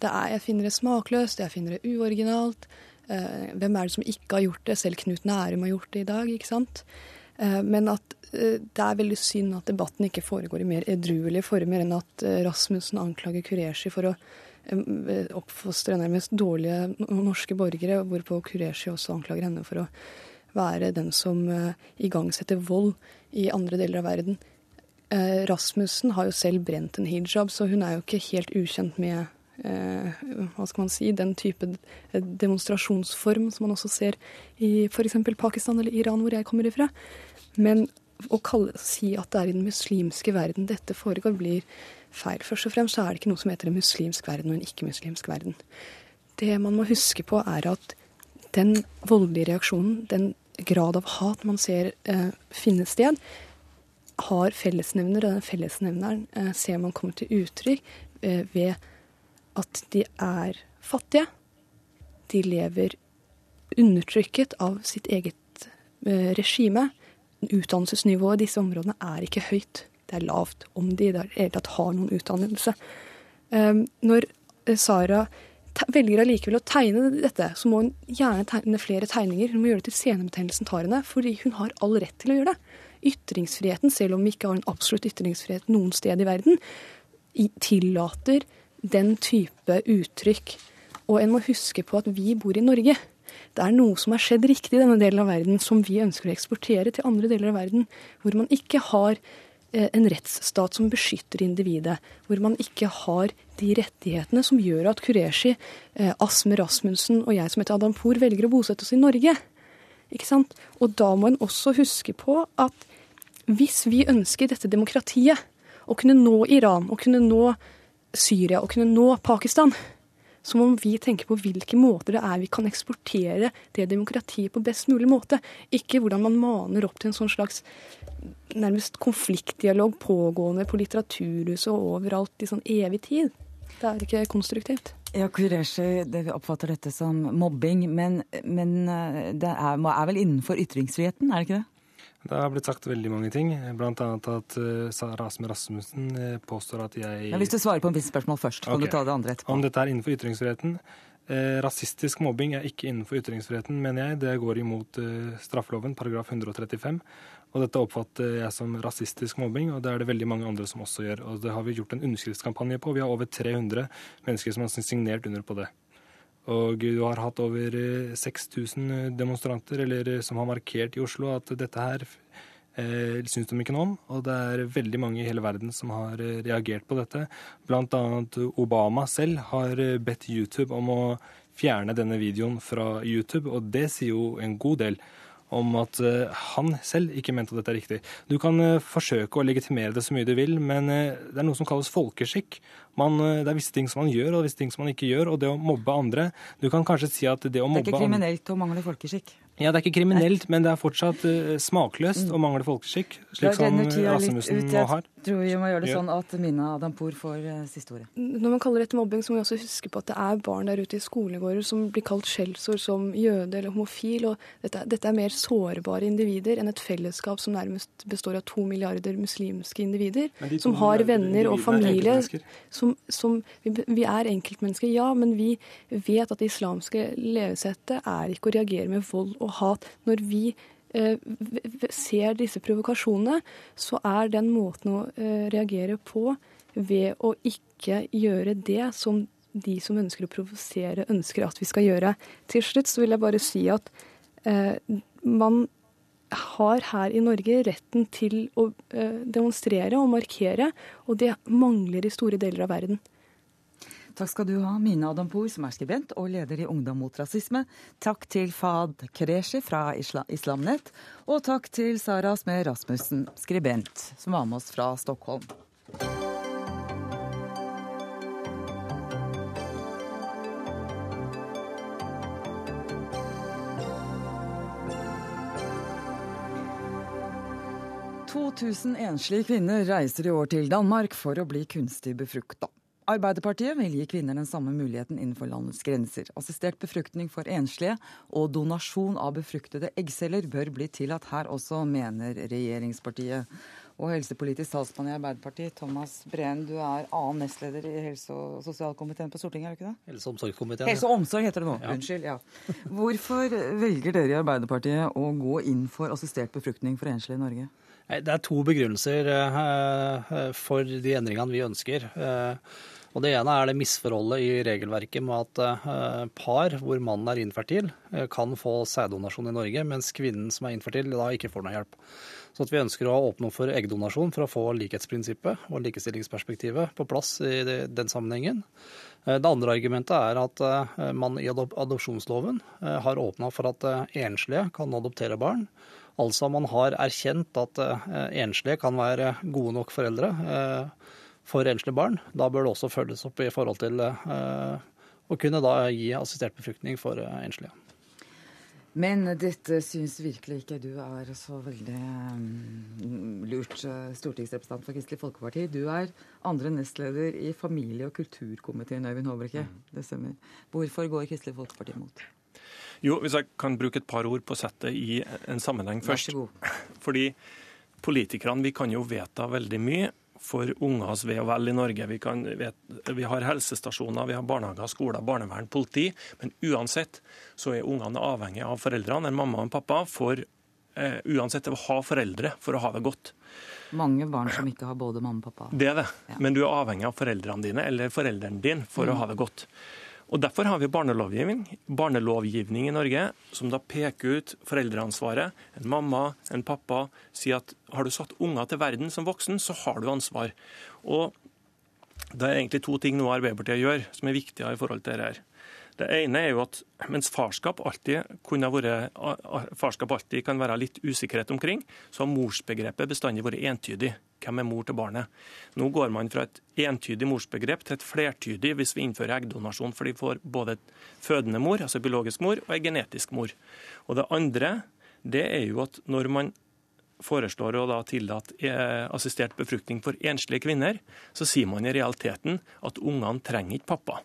Det er, jeg finner det smakløst, jeg finner det uoriginalt. Eh, hvem er det som ikke har gjort det? Selv Knut Nærum har gjort det i dag, ikke sant? Eh, men at eh, det er veldig synd at debatten ikke foregår i mer edruelige former enn at eh, Rasmussen anklager Kureshi for å oppfostre nærmest dårlige norske borgere, hvorpå Kureshi også anklager henne for å være den som uh, igangsetter vold i andre deler av verden. Uh, Rasmussen har jo selv brent en hijab, så hun er jo ikke helt ukjent med hva skal man si, den type demonstrasjonsform som man også ser i f.eks. Pakistan eller Iran, hvor jeg kommer ifra. Men å kalle, si at det er i den muslimske verden dette foregår, blir feil. Først og fremst er det ikke noe som heter en muslimsk verden og en ikke-muslimsk verden. Det man må huske på, er at den voldelige reaksjonen, den grad av hat man ser eh, finne sted, har fellesnevner, og den fellesnevneren eh, ser man komme til uttrykk eh, ved at de er fattige. De lever undertrykket av sitt eget eh, regime. Utdannelsesnivået i disse områdene er ikke høyt. Det er lavt, om de i det hele tatt har noen utdannelse. Eh, når eh, Sara velger allikevel å tegne dette, så må hun gjerne tegne flere tegninger. Hun må gjøre det til senebetennelsen tar henne, fordi hun har all rett til å gjøre det. Ytringsfriheten, selv om vi ikke har en absolutt ytringsfrihet noen sted i verden, tillater den type uttrykk. Og en må huske på at vi bor i Norge. Det er noe som har skjedd riktig i denne delen av verden, som vi ønsker å eksportere til andre deler av verden, hvor man ikke har Eh, en rettsstat som beskytter individet, hvor man ikke har de rettighetene som gjør at Kureshi, Asmer Asme Rasmussen og jeg som heter Adam Poor velger å bosette oss i Norge. Ikke sant? Og da må en også huske på at hvis vi ønsker dette demokratiet, å kunne nå Iran, å kunne nå Syria, å kunne nå Pakistan, så må vi tenke på hvilke måter det er vi kan eksportere det demokratiet på best mulig måte. Ikke hvordan man maner opp til en sånn slags nærmest konfliktdialog pågående på Litteraturhuset og overalt i sånn evig tid. Det er ikke konstruktivt. Ja, Kureshi, oppfatter dette som mobbing, men, men eh, det er, er, vel innenfor ytringsfriheten, er det ikke det? Det har blitt sagt veldig mange ting, bl.a. at Rasmus Rasmussen uh, påstår at jeg Jeg har lyst til å svare på en viss spørsmål først, kan okay. du ta det andre etterpå. Om dette er innenfor ytringsfriheten? Eh, rasistisk mobbing er ikke innenfor ytringsfriheten, mener jeg. Det går imot eh, straffeloven, paragraf 135. Og dette oppfatter jeg som rasistisk mobbing, og det er det veldig mange andre som også gjør. Og det har vi gjort en underskriftskampanje på. Vi har over 300 mennesker som har signert under på det. Og du har hatt over 6000 eh, demonstranter eller eh, som har markert i Oslo at dette her eh, syns de ikke noe om. Og det er veldig mange i hele verden som har eh, reagert på dette. Blant annet Obama selv har bedt YouTube om å fjerne denne videoen fra YouTube, og det sier jo en god del om at han selv ikke mente at dette er riktig. Du kan forsøke å legitimere det så mye du vil, men det er noe som kalles folkeskikk. Man, det er visse ting som man gjør, og visse ting som man ikke gjør. Og det å mobbe andre Du kan kanskje si at det å mobbe Det er ikke kriminelt å mangle folkeskikk? Ja, det er ikke kriminelt, men det er fortsatt uh, smakløst mm. å mangle folkeskikk, slik som Rasmussen nå har. Jeg tror vi må gjøre det sånn at Mina Adampour får uh, siste ordet. Når man kaller dette mobbing, så må vi også huske på at det er barn der ute i skolegårder som blir kalt skjellsord som jøde eller homofil. og dette, dette, er mer sårbare individer enn et fellesskap som nærmest består av to milliarder muslimske individer, som har venner og familie. Som, som, vi, vi er enkeltmennesker, ja, men vi vet at det islamske levesettet er ikke å reagere med vold og hat. Når vi eh, ser disse provokasjonene, så er den måten å eh, reagere på ved å ikke gjøre det som de som ønsker å provosere, ønsker at vi skal gjøre. Til slutt så vil jeg bare si at eh, man har her i Norge retten til å eh, demonstrere og markere, og det mangler i store deler av verden. Takk skal du ha, Mina Adampour, som er skribent og leder i Ungdom mot rasisme. Takk til Fad Kreshi fra Islamnett. Og takk til Sara Smed Rasmussen, skribent, som var med oss fra Stockholm. To tusen enslige kvinner reiser i år til Danmark for å bli kunstig befrukta. Arbeiderpartiet vil gi kvinner den samme muligheten innenfor landets grenser. Assistert befruktning for enslige og donasjon av befruktede eggceller bør bli tillatt her også, mener regjeringspartiet. og helsepolitisk talsmann i Arbeiderpartiet. Thomas Breen, du er annen nestleder i helse- og sosialkomiteen på Stortinget, er du ikke det? Helse- og omsorgskomiteen. Helse og omsorg heter det nå. Ja. Unnskyld. ja. Hvorfor velger dere i Arbeiderpartiet å gå inn for assistert befruktning for enslige i Norge? Det er to begrunnelser eh, for de endringene vi ønsker. Eh, og Det ene er det misforholdet i regelverket med at eh, par hvor mannen er infertil, eh, kan få sæddonasjon i Norge, mens kvinnen som er infertil, da ikke får noe hjelp. Så vi ønsker å åpne opp for eggdonasjon for å få likhetsprinsippet og likestillingsperspektivet på plass i den sammenhengen. Eh, Det andre argumentet er at eh, man i adop adopsjonsloven eh, har åpna for at eh, enslige kan adoptere barn. Altså man har erkjent at eh, enslige kan være gode nok foreldre eh, for enslige barn. Da bør det også følges opp i forhold til eh, å kunne da gi assistert befruktning for enslige. Men dette syns virkelig ikke du er så veldig mm, lurt, eh, stortingsrepresentant for Kristelig Folkeparti. Du er andre nestleder i familie- og kulturkomiteen, Øyvind Håbrekke. Det stemmer. Hvorfor går Kristelig Folkeparti imot? Jo, Hvis jeg kan bruke et par ord på å sette det i en sammenheng først. Vær så god. Fordi politikerne vi kan jo vedta veldig mye for ungers ve og vel i Norge. Vi, kan vi har helsestasjoner, vi har barnehager, skoler, barnevern, politi. Men uansett så er ungene avhengig av foreldrene, en mamma og en pappa, for eh, uansett å ha foreldre for å ha det godt. Mange barn som ikke har både mamma og pappa. Det er det. Ja. Men du er avhengig av foreldrene dine eller forelderen din for å ha det godt. Og Derfor har vi barnelovgivning, barnelovgivning i Norge som da peker ut foreldreansvaret. En mamma, en pappa sier at har du satt unger til verden som voksen, så har du ansvar. Og det er egentlig to ting nå Arbeiderpartiet gjør som er viktige i forhold til dette. Det ene er jo at mens farskap alltid, vært, farskap alltid kan være litt usikkerhet omkring, så har morsbegrepet bestandig vært entydig. Hvem er mor til barnet? Nå går man fra et entydig morsbegrep til et flertydig hvis vi innfører eggdonasjon, for de får både et fødende mor, altså biologisk mor, og ei genetisk mor. Og det andre det er jo at når man foreslår å da tillate eh, assistert befruktning for enslige kvinner, så sier man i realiteten at ungene trenger ikke pappa.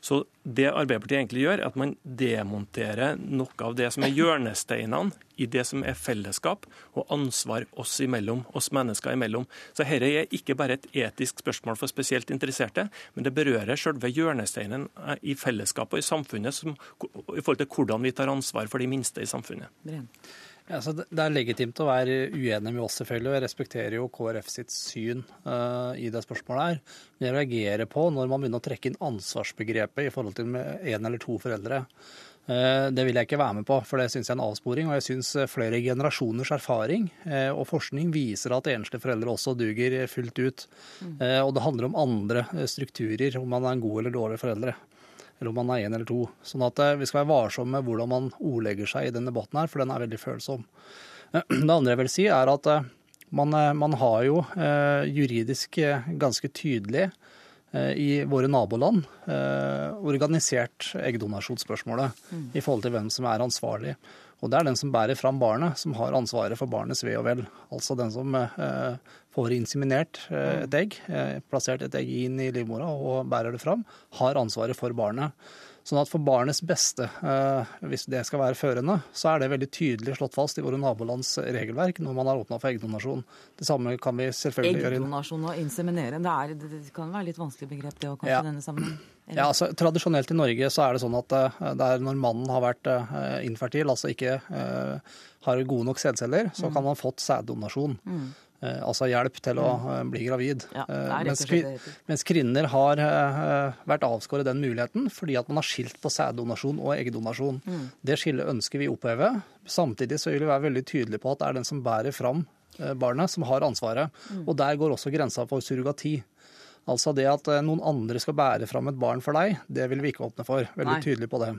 Så det Arbeiderpartiet egentlig gjør, er at man demonterer noe av det som er hjørnesteinene i det som er fellesskap og ansvar oss imellom, oss mennesker imellom. Så dette er ikke bare et etisk spørsmål for spesielt interesserte, men det berører selve hjørnesteinen i fellesskapet og i samfunnet som, i forhold til hvordan vi tar ansvar for de minste i samfunnet. Breen. Ja, så det er legitimt å være uenig med oss, selvfølgelig. og Jeg respekterer jo KrF sitt syn uh, i det spørsmålet her. Men jeg reagerer på når man begynner å trekke inn ansvarsbegrepet i forhold til én eller to foreldre. Uh, det vil jeg ikke være med på, for det syns jeg er en avsporing. Og jeg syns flere generasjoners erfaring uh, og forskning viser at enslige foreldre også duger fullt ut. Eh, og det handler om andre eh, strukturer, om man er en god eller dårlig foreldre eller om man er én eller to. Sånn at eh, vi skal være varsomme med hvordan man ordlegger seg i denne debatten her, for den er veldig følsom. [clears throat] Det andre jeg vil si, er at eh, man, eh, man har jo juridisk ganske tydelig i våre naboland organisert eggdonasjonsspørsmålet i forhold til hvem som er ansvarlig. Og det er den som bærer fram barnet, som har ansvaret for barnets ve og vel. Altså den som eh, får inseminert eh, et egg, eh, plassert et egg inn i livmora og bærer det fram, har ansvaret for barnet. Sånn at for barnets beste, eh, hvis det skal være førende, så er det veldig tydelig slått fast i våre nabolands regelverk når man har åpna for eggdonasjon. Det samme kan vi selvfølgelig gjøre i Eggdonasjon og inseminere, det, er, det, kan være litt vanskelig begrep det òg, kanskje, Ja. denne denne Ja, altså Tradisjonelt i Norge så er det sånn at eh, det er når mannen har vært eh, infertil, altså ikke uh, har gode nok sædceller, så kan man fått sæddonasjon. Eh, altså hjelp til å uh, bli gravid. Ja, mens, mens kvinner har vært avskåret den muligheten fordi at man har skilt på sæddonasjon og eggdonasjon. Det skillet ønsker vi oppheve. Samtidig så vil vi være veldig tydelige på at det er den som bærer fram barnet, som har ansvaret. Og der går også grensa for surrogati. Altså det at eh, noen andre skal bære fram et barn for deg, det vil vi ikke åpne for. Veldig Nei. tydelig på det.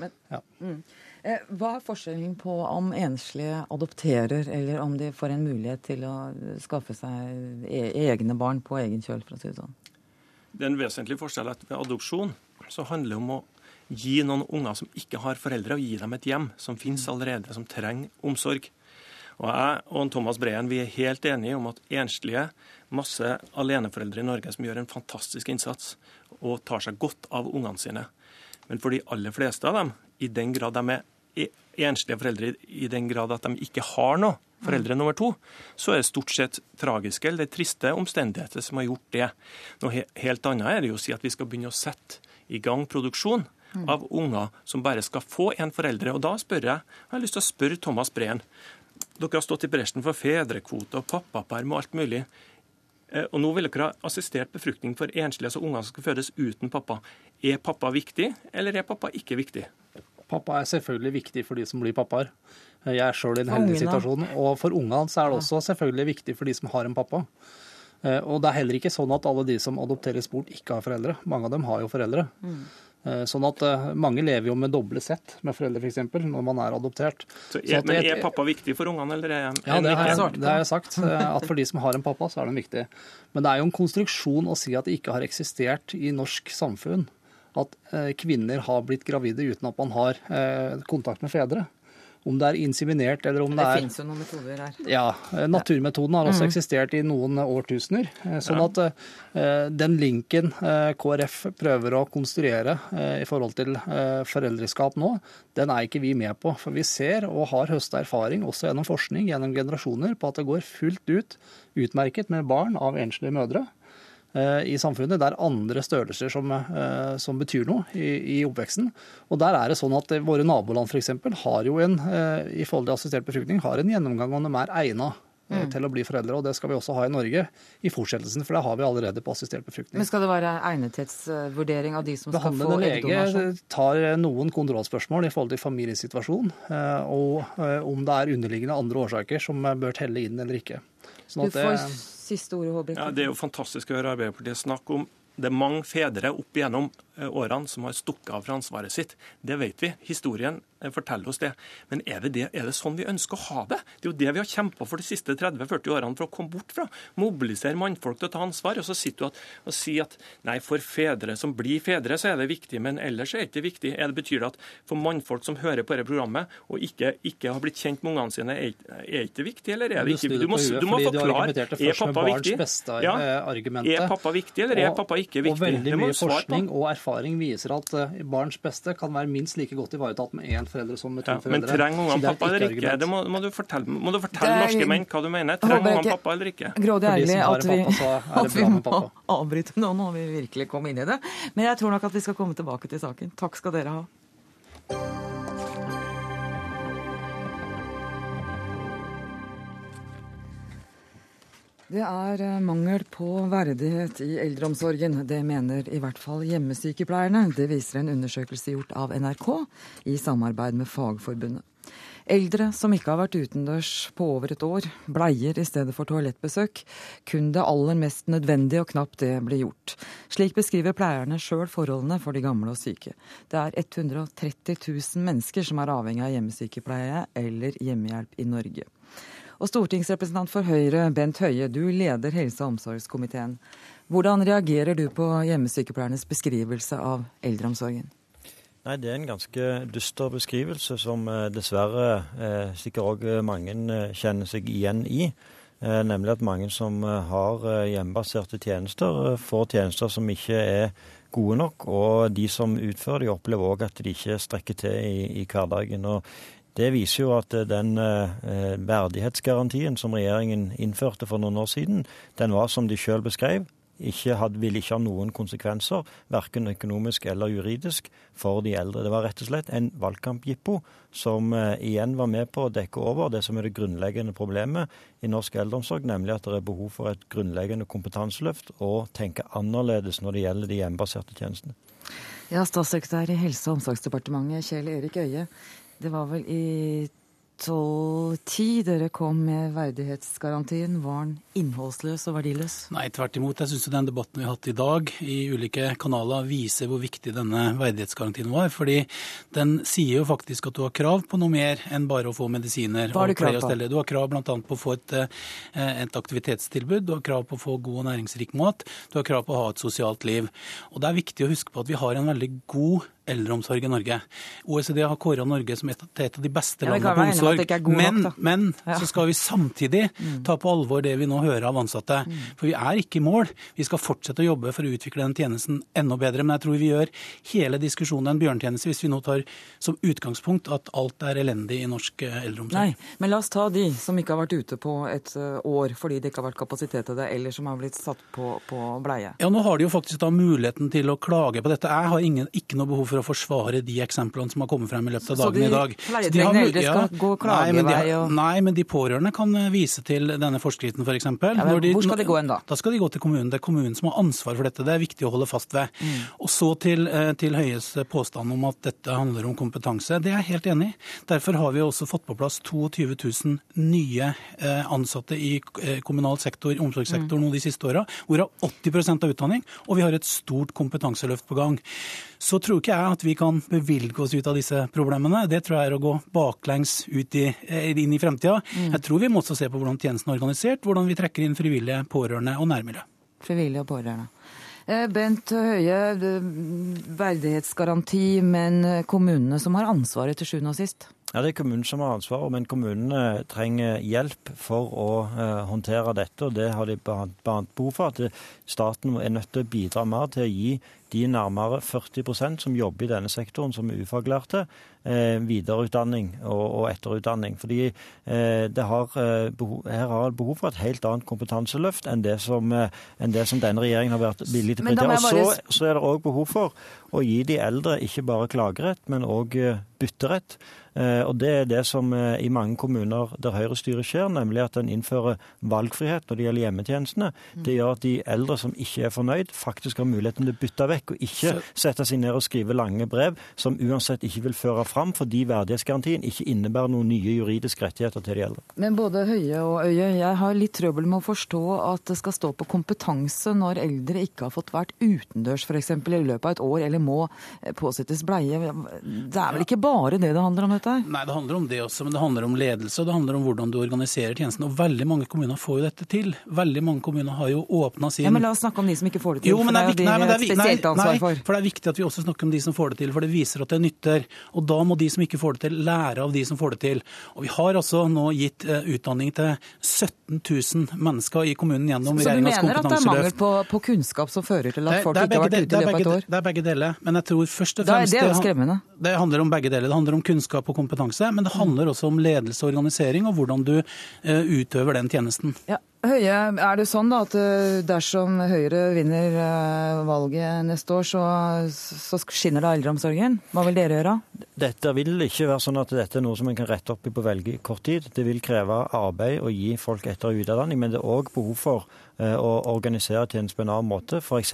Men, Ja. mm. eh, hva er forskjellen på om enslige adopterer, eller om de får en mulighet til å skaffe seg e egne barn på egen kjøl, for å si det sånn? Det er en vesentlig forskjell at ved adopsjon så handler det om å gi noen unger som ikke har foreldre, og gi dem et hjem som finnes allerede, som trenger omsorg. Og jeg og Thomas Breen vi er helt enige om at enslige, masse aleneforeldre i Norge som gjør en fantastisk innsats og tar seg godt av ungene sine. Men for de aller fleste av dem, i den grad de er e- enslige foreldre i den grad at de ikke har noe foreldre nummer to, så er det stort sett tragiske eller triste omstendigheter som har gjort det. Noe helt annet er det jo å si at vi skal begynne å sette i gang produksjon av unger som bare skal få en foreldre. Og da spør jeg, jeg har lyst til å spørre Thomas Breen. Dere har stått i bresjen for fedrekvote og pappaperm og alt mulig. Eh, og nå vil dere ha assistert befruktning for enslige, altså unger som skal fødes uten pappa. Er pappa viktig, eller er pappa ikke viktig? Pappa er selvfølgelig viktig for de som blir pappaer. Jeg er sjøl i en heldig situasjon. Og for ungene så er det også selvfølgelig viktig for de som har en pappa. Eh, Og det er heller ikke sånn at alle de som adopteres bort, ikke har foreldre. Mange av dem har jo foreldre. Eh, Sånn at eh, mange lever jo med doble sett med foreldre, f.eks., når man er adoptert. Er, at men er pappa viktig for ungene, eller er Ja, det har, ikke? jeg, det har jeg sagt. eh, At for de som har en pappa, så er den viktig. Men det er jo en konstruksjon å si at det ikke har eksistert i norsk samfunn at eh, kvinner har blitt gravide uten at man har eh, kontakt med fedre. Om det er inseminert eller om det Det er fins jo noen metoder her. ja, eh, Naturmetoden har også eksistert i noen årtusener. eh, Sånn at eh, den linken eh, KrF prøver å konstruere eh, i forhold til eh, foreldreskap nå, den er ikke vi med på. For vi ser og har høsta erfaring, også gjennom forskning, gjennom generasjoner, på at det går fullt ut utmerket med barn av enslige mødre eh, i samfunnet. Det er andre størrelser som, eh, som betyr noe i, i oppveksten. Og der er det sånn at eh, våre naboland f.eks. har jo en, eh, i forhold til assistert befruktning, har en gjennomgang om de er egna mm. til å bli foreldre. Og det skal vi også ha i Norge i fortsettelsen, for det har vi allerede på assistert befruktning. Men skal det være egnethetsvurdering av de som skal få Behandlende lege tar eh, noen kontrollspørsmål i forhold til familiesituasjon, eh, og eh, om det er underliggende andre årsaker som eh, bør telle inn eller ikke. Sånn Du får det, siste ordet, Håbrekke. Ja, Det er jo fantastisk å høre Arbeiderpartiet snakke om det er mange fedre opp igjennom årene som har stukket av fra ansvaret sitt. Det vet vi. Historien eh, forteller oss det. Men er det, er det sånn vi ønsker å ha det? Det er jo det vi har kjempa for de siste 30-40 årene for å komme bort fra. Mobilisere mannfolk til å ta ansvar. Og så sitter du at, og sier at nei, for fedre som blir fedre, så er det viktig, men ellers er det ikke viktig. Er det betyr det at for mannfolk som hører på dette programmet og ikke, ikke har blitt kjent med ungene sine, er er ikke det viktig, eller er det ikke Du må, du må forklare. Er pappa viktig? beste-argumentet. Er pappa viktig, eller er pappa ikke viktig? Og veldig mye forskning og erfaring viser at eh, barns beste kan være minst like godt ivaretatt med én forelder som med to Ja, foreldre. men trenger ungene pappa eller ikke ikke? argument. Det må, må du fortelle, må du fortelle er- norske menn hva du mener. Trenger ungene pappa eller ikke? Grådig ærlig at vi, pappa, at vi må avbryte nå når vi virkelig kom inn i det. Men jeg tror nok at vi skal komme tilbake til saken. Takk skal dere ha. Det er eh, mangel på verdighet i eldreomsorgen. Det mener i hvert fall hjemmesykepleierne. Det viser en undersøkelse gjort av NRK i samarbeid med Fagforbundet. Eldre som ikke har vært utendørs på over et år, bleier i stedet for toalettbesøk. Kun det aller mest nødvendige, og knapt det blir gjort. Slik beskriver pleierne sjøl forholdene for de gamle og syke. Det er 130 000 mennesker som er avhengig av hjemmesykepleie eller hjemmehjelp i Norge. Og stortingsrepresentant for Høyre, Bent Høie, du leder helse- og omsorgskomiteen. Hvordan reagerer du på hjemmesykepleiernes beskrivelse av eldreomsorgen? Nei, Det er en ganske dyster beskrivelse som eh, dessverre eh, sikkert òg mange eh, kjenner seg igjen i. Eh, nemlig at mange som eh, har eh, hjemmebaserte tjenester, eh, får tjenester som ikke er gode nok. Og de som utfører de opplever òg at de ikke strekker til i, i hverdagen. Og det viser jo at eh, den eh, verdighetsgarantien som regjeringen innførte for noen år siden, den var som de sjøl beskrev, ikke hadde, ville ikke ha noen konsekvenser, verken økonomisk eller juridisk, for de eldre. Det var rett og slett en valgkampjippo som eh, igjen var med på å dekke over det som er det grunnleggende problemet i norsk eldreomsorg, nemlig at det er behov for et grunnleggende kompetanseløft og tenke annerledes når det gjelder de hjemmebaserte tjenestene. Ja, Statssekretær i Helse- og omsorgsdepartementet, Kjell Erik Øie. Det var vel i 1210 dere kom med verdighetsgarantien. Var den innholdsløs og verdiløs? Nei, tvert imot. Jeg syns den debatten vi har hatt i dag i ulike kanaler viser hvor viktig denne verdighetsgarantien var. Fordi den sier jo faktisk at du har krav på noe mer enn bare å få medisiner. Hva har du krav på? Du har krav bl.a. på å få et, eh, et aktivitetstilbud, du har krav på å få god og næringsrik mat, du har krav på å ha et sosialt liv. Og det er viktig å huske på at vi har en veldig god eldreomsorg i Norge. OECD har kåra Norge som et, et, av de beste landene på omsorg. Men, nok, men Ja. så skal vi samtidig ta på alvor det vi nå hører av ansatte. For vi er ikke i mål. Vi skal fortsette å jobbe for å utvikle den tjenesten enda bedre. Men jeg tror vi gjør hele diskusjonen en bjørntjeneste hvis vi nå tar som utgangspunkt at alt er elendig i norsk eh, eldreomsorg. Nei, men la oss ta de som ikke har vært ute på et eh, år fordi det ikke har vært kapasitet til det, eller som har blitt satt på, på bleie. Ja, Nå har de jo faktisk da muligheten til å klage på dette. Jeg har ingen, ikke noe behov for å forsvare de eksemplene som har kommet frem i løpet av dagen i dag. Så de mul- eldre skal gå nei, klagevei og- Nei, men de pårørende kan vise til denne forskriften f.eks. For Ja, men hvor skal de gå hen da? Da skal de gå til kommunen. Det er kommunen som har ansvar for dette. Det er viktig å holde fast ved. Mm. Og så til, eh, til Høies påstand om at dette handler om kompetanse. Det er jeg helt enig i. Derfor har vi også fått på plass 22 000 nye eh, ansatte i eh, kommunal sektor, omsorgssektor, Mm. de siste åra, hvorav 80 av utdanning. Og vi har et stort kompetanseløft på gang. Så tror ikke jeg at vi kan bevilge oss ut av disse problemene. Det tror jeg er å gå baklengs ut i, eh, inn i fremtida. Mm. Jeg tror vi må også se på hvordan tjenesten er organisert, hvordan vi trekker inn frivillige, pårørende og nærmiljø. Frivillige og pårørende. Eh, Bent Høie, verdighetsgaranti, men eh, kommunene som har ansvaret til sjuende og sist? Ja, Det er kommunen som har ansvaret, men kommunene trenger hjelp for å håndtere dette. og Det har de behov for. At staten er nødt til å bidra mer til å gi de nærmere 40% som jobber i denne sektoren, som er ufaglærte, eh, videreutdanning og, etterutdanning. Fordi eh, det har, eh, behov, her har behov for et helt annet kompetanseløft enn det som, enn det som denne regjeringen har vært villig til å prioritere. Bare så, så er det òg behov for å gi de eldre ikke bare klagerett, men òg bytterett. Eh, Og Det er det som i mange kommuner der Høyre-styret skjer, nemlig at en innfører valgfrihet når det gjelder hjemmetjenestene. Det gjør at de eldre som ikke er fornøyd, faktisk har muligheten til å bytte vekk, og ikke sette seg ned og skrive lange brev som uansett ikke vil føre fram, fordi verdighetsgarantien ikke innebærer noen nye juridiske rettigheter til de eldre. Men både Høie og Øye, jeg har litt trøbbel med å forstå at det skal stå på kompetanse når eldre ikke har fått vært utendørs f.eks. i løpet av et år, eller må eh, påsettes bleie. Det er vel ikke bare det det handler om dette? Nei, det handler om det også, men det handler om ledelse og det handler om hvordan du organiserer tjenesten. Og veldig mange kommuner får jo dette til. Veldig mange kommuner har jo åpna sin Ja, men La oss snakke om de som ikke får det til, Jo, men det er, viktig, nei, men det er, et vi- nei, spesielt for. nei, for. det er viktig at vi også snakker om de som får det til, for det viser at det nytter. Og da må de som ikke får det til, lære av de som får det til. Og vi har altså nå gitt eh, utdanning til 17 000 mennesker i kommunen gjennom Så du mener at det er mangel på, på kunnskap som fører til at folk ikke har vært ute i løpet av et år? Det er begge deler. Men jeg tror først og er fremst det jo skremmende. Det handler om begge deler. Det handler om kunnskap og kompetanse, men det handler også om ledelse og organisering, og hvordan du eh, utøver den tjenesten. Ja. Høie, er det sånn da at eh, dersom Høyre vinner eh, valget neste år, så, så skinner det av eldreomsorgen? Hva vil dere gjøre? Dette vil ikke være sånn at dette er noe som en kan rette opp i på veldig kort tid. Det vil kreve arbeid å gi folk etter- og videreutdanning, men det er òg behov for eh, å organisere tjenesten på en annen måte. F.eks.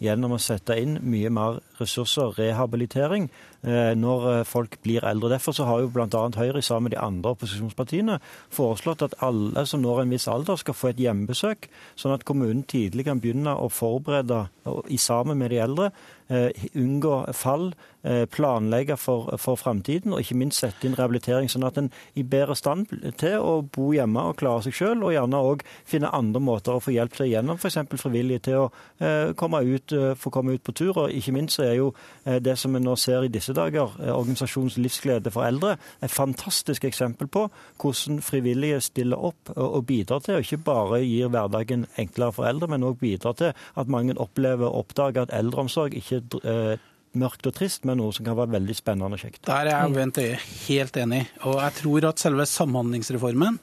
gjennom å sette inn mye mer ressurser, rehabilitering, eh, når eh, folk blir eldre. Derfor så har jo bl.a. Høyre sammen med de andre opposisjonspartiene foreslått at alle som når en viss alder skal få et hjemmebesøk, sånn at kommunen tidlig kan begynne å forberede i sammen med de eldre eh, unngå fall, eh, planlegge for, for framtiden, og ikke minst sette inn rehabilitering, sånn at en i bedre stand til å bo hjemme og klare seg selv, og gjerne òg finne andre måter å få hjelp til gjennom, f.eks. frivillige til å eh, komme ut, eh, få komme ut på tur. Og ikke minst så er jo eh, det som vi nå ser i disse dager, eh, organisasjonens Livsglede for eldre, et fantastisk eksempel på hvordan frivillige stiller opp og, bidrar til, og ikke bare gir hverdagen enklere for eldre, men òg bidrar til at mange opplever og oppdager at eldreomsorg ikke eh, mørkt og trist, men noe som kan være veldig spennende og kjekt. Der er jeg Bent Høie helt enig. Og jeg tror at selve samhandlingsreformen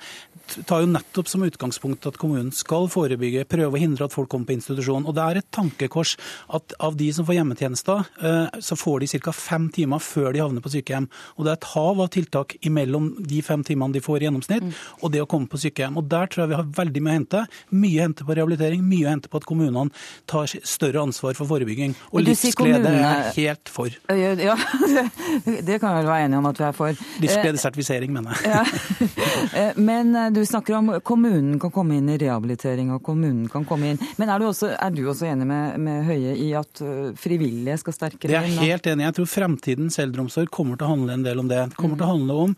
tar jo nettopp som utgangspunkt at kommunen skal forebygge, prøve å hindre at folk kommer på institusjon. Og det er et tankekors at av de som får hjemmetjenester, eh, så får de ca. fem timer før de havner på sykehjem. Og det er et hav av tiltak imellom de fem timene de får i gjennomsnitt, og det å komme på sykehjem. Og der tror jeg vi har veldig mye å hente. Mye å hente på rehabilitering, mye å hente på at kommunene tar større ansvar for forebygging. Og livsglede er helt for. Ja, [laughs] det kan vi vel være enige om at vi er for. Eh, Livsgledesertifisering, mener jeg. Ja. [laughs] Eh, Men eh, du snakker om kommunen kan komme inn i rehabilitering, og kommunen kan komme inn. Men er du også, er du også enig med, med Høie i at frivillige skal sterkere Det er inn? jeg helt enig. Jeg tror fremtidens eldreomsorg kommer til å handle en del om det. Det kommer til å handle om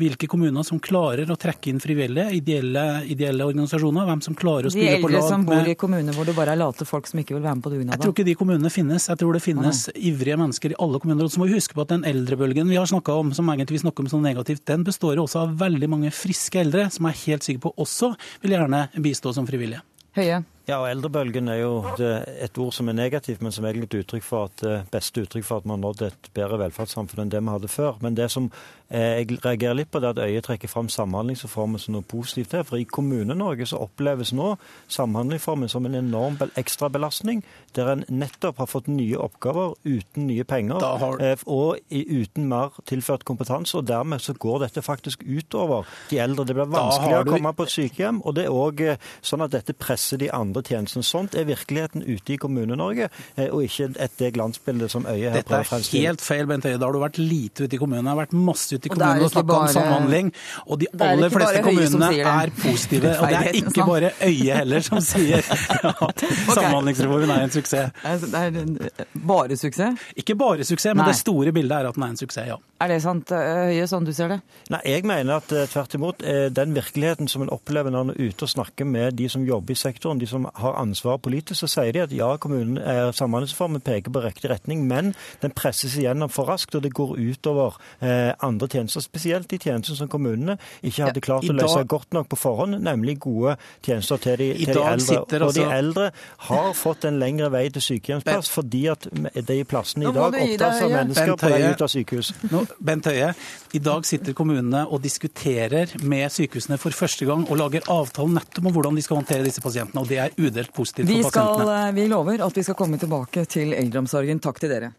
hvilke kommuner som klarer å trekke inn frivillige, ideelle, ideelle organisasjoner. Hvem som klarer å spille på eldre som bor med i kommuner hvor det bare er late folk som ikke vil være med på dugnad? Jeg tror ikke de kommunene finnes. Jeg tror det finnes i ivrige mennesker i alle kommuner. Og så må vi huske på at den eldrebølgen vi har snakka om, som egentlig vi snakker om som negativt, den består også av veldig mange friske eldre, som jeg er helt sikker på også vil gjerne bistå som frivillige. Høie. Ja, og Eldrebølgen er jo et ord som er negativt, men som egentlig er et uttrykk for at, beste uttrykk for at vi har nådd et bedre velferdssamfunn enn det vi hadde før. Men det som eh, jeg reagerer litt på, det er at Øye trekker fram Samhandlingsreformen som noe positivt her. For i Kommune-Norge så oppleves nå Samhandlingsreformen som en enorm ekstrabelastning, der en nettopp har fått nye oppgaver uten nye penger har... Eh, og uten mer tilført kompetanse. Og dermed så går dette faktisk utover de eldre. Det blir vanskeligere du... å komme på et sykehjem, og det er òg eh, sånn at dette presser de andre tjenestene. Sånt er virkeligheten ute i Kommune-Norge, eh, og ikke et det glansbildet som Øye her prøver å fremstille. Dette er helt feil, Bent Høie. Da har du vært lite ute i kommunene. Jeg har vært masse ute i kommunene og, og snakka bare... om samhandling. Og de aller fleste kommunene er positive. Og det er ikke bare Øye heller som sier at [laughs] samhandlingsreformen er en suksess. Det er bare suksess? Ikke bare suksess, men Nei. det store bildet er at den er en suksess, ja. Er det sant, Høie, sånn du ser det? Nei, jeg mener at eh, tvert imot. Eh, den virkeligheten som en opplever når en er ute og snakker med de som jobber i sektoren, de som har ansvar politisk, så sier de at ja, kommunen er samhandlingsreformen peker på riktig retning, men den presses igjennom for raskt, og det går utover eh, andre tjenester. Spesielt de tjenestene som kommunene ikke hadde klart ja, å løse dag, godt nok på forhånd, nemlig gode tjenester til de, til de eldre. Altså, og de eldre har fått en lengre vei til sykehjemsplass fordi at de plassene i dag opptas av mennesker på vei ut av sykehus. Nå, Bent Høie, i dag sitter kommunene og diskuterer med sykehusene for første gang og lager avtale nettopp om hvordan de skal håndtere disse pasientene. og Det er udelt positivt vi for pasientene. Skal, eh, vi lover at vi skal komme tilbake til eldreomsorgen. Takk til dere.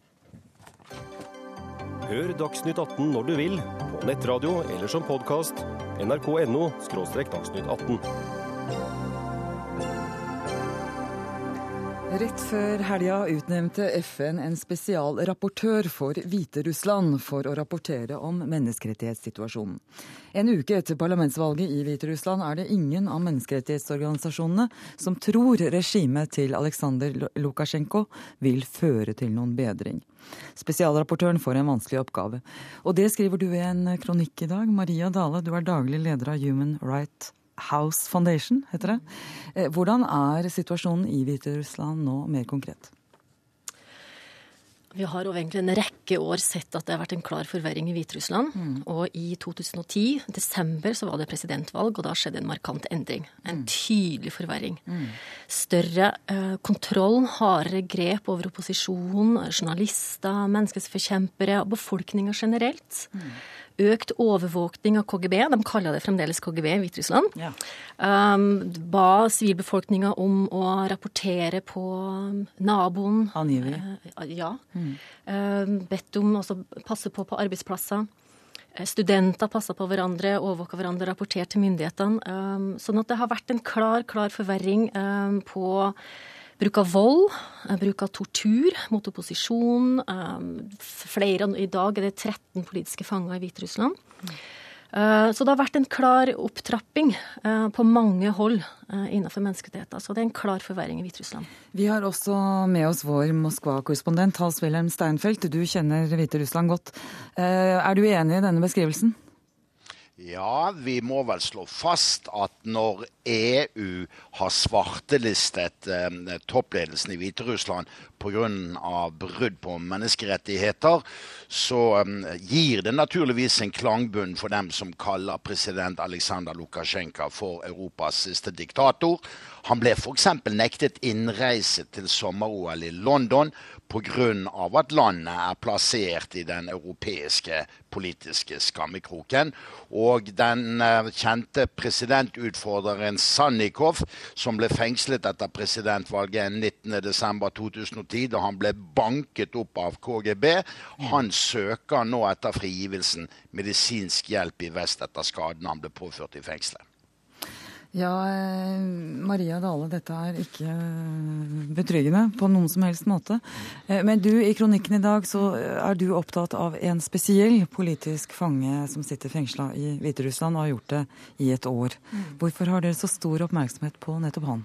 Hør Dagsnytt 18 når du vil, på nettradio eller som podkast. nrk.no – dagsnytt 18. Rett før helga utnevnte FN en spesialrapportør for Hviterussland for å rapportere om menneskerettighetssituasjonen. En uke etter parlamentsvalget i Hviterussland er det ingen av menneskerettighetsorganisasjonene som tror regimet til Aleksandr Lukasjenko vil føre til noen bedring. Spesialrapportøren får en vanskelig oppgave. Og det skriver du i en kronikk i dag. Maria Dale, du er daglig leder av Human Rights House Foundation, heter det. Eh, hvordan er situasjonen i Hviterussland nå mer konkret? Vi har jo egentlig en rekke år sett at det har vært en klar forverring i Hviterussland. Mm. Og i 2010, desember, så var det presidentvalg, og da skjedde en markant endring. En mm. tydelig forverring. Mm. Større eh, kontroll, hardere grep over opposisjon, journalister, menneskerettighetsforkjempere og befolkninga generelt. Mm økt overvåkning av KGB. De kaller det fremdeles KGB i Hviterussland. Ja. Um, ba sivilbefolkninga om å rapportere på naboen. Angivelig. Uh, ja. Mm. Uh, bedt om å passe på på arbeidsplasser. Uh, studenter passa på hverandre, overvåka hverandre, rapporterte til myndighetene. Um, sånn at det har vært en klar, klar forverring um, på Bruk av vold, eh, bruk av tortur mot opposisjon. Eh, flere, I dag er det 13 politiske fanger i Hviterussland. Eh, så det har vært en klar opptrapping på mange hold innenfor menneskerettigheter. Så det er en klar forverring i Hviterussland. Vi har også med oss vår Moskva-korrespondent Hans Wilhelm Steinfeld. Du kjenner Hviterussland godt. Er du enig i denne beskrivelsen? Ja, vi må vel slå fast at når EU har svartelistet eh, toppledelsen i Hviterussland pga. brudd på menneskerettigheter, så eh, gir det naturligvis en klangbunn for dem som kaller president Aleksandr Lukasjenko for Europas siste diktator. Han ble f.eks. nektet innreise til sommer-OL i London pga. at landet er plassert i den europeiske politiske skammekroken. Og den uh, kjente presidentutfordreren Sannikov, som ble fengslet etter presidentvalget 19.12.2010, da han ble banket opp av KGB, han søker nå etter frigivelsen medisinsk hjelp i vest etter skaden han ble påført i fengselet. Ja, eh, Maria Dale, dette er ikke betryggende på noen som helst måte. Eh, men du, i kronikken i dag så er du opptatt av en spesiell politisk fange som sitter fengsla i Hviterussland og har gjort det i et år. Mm. Hvorfor har dere så stor oppmerksomhet på nettopp han?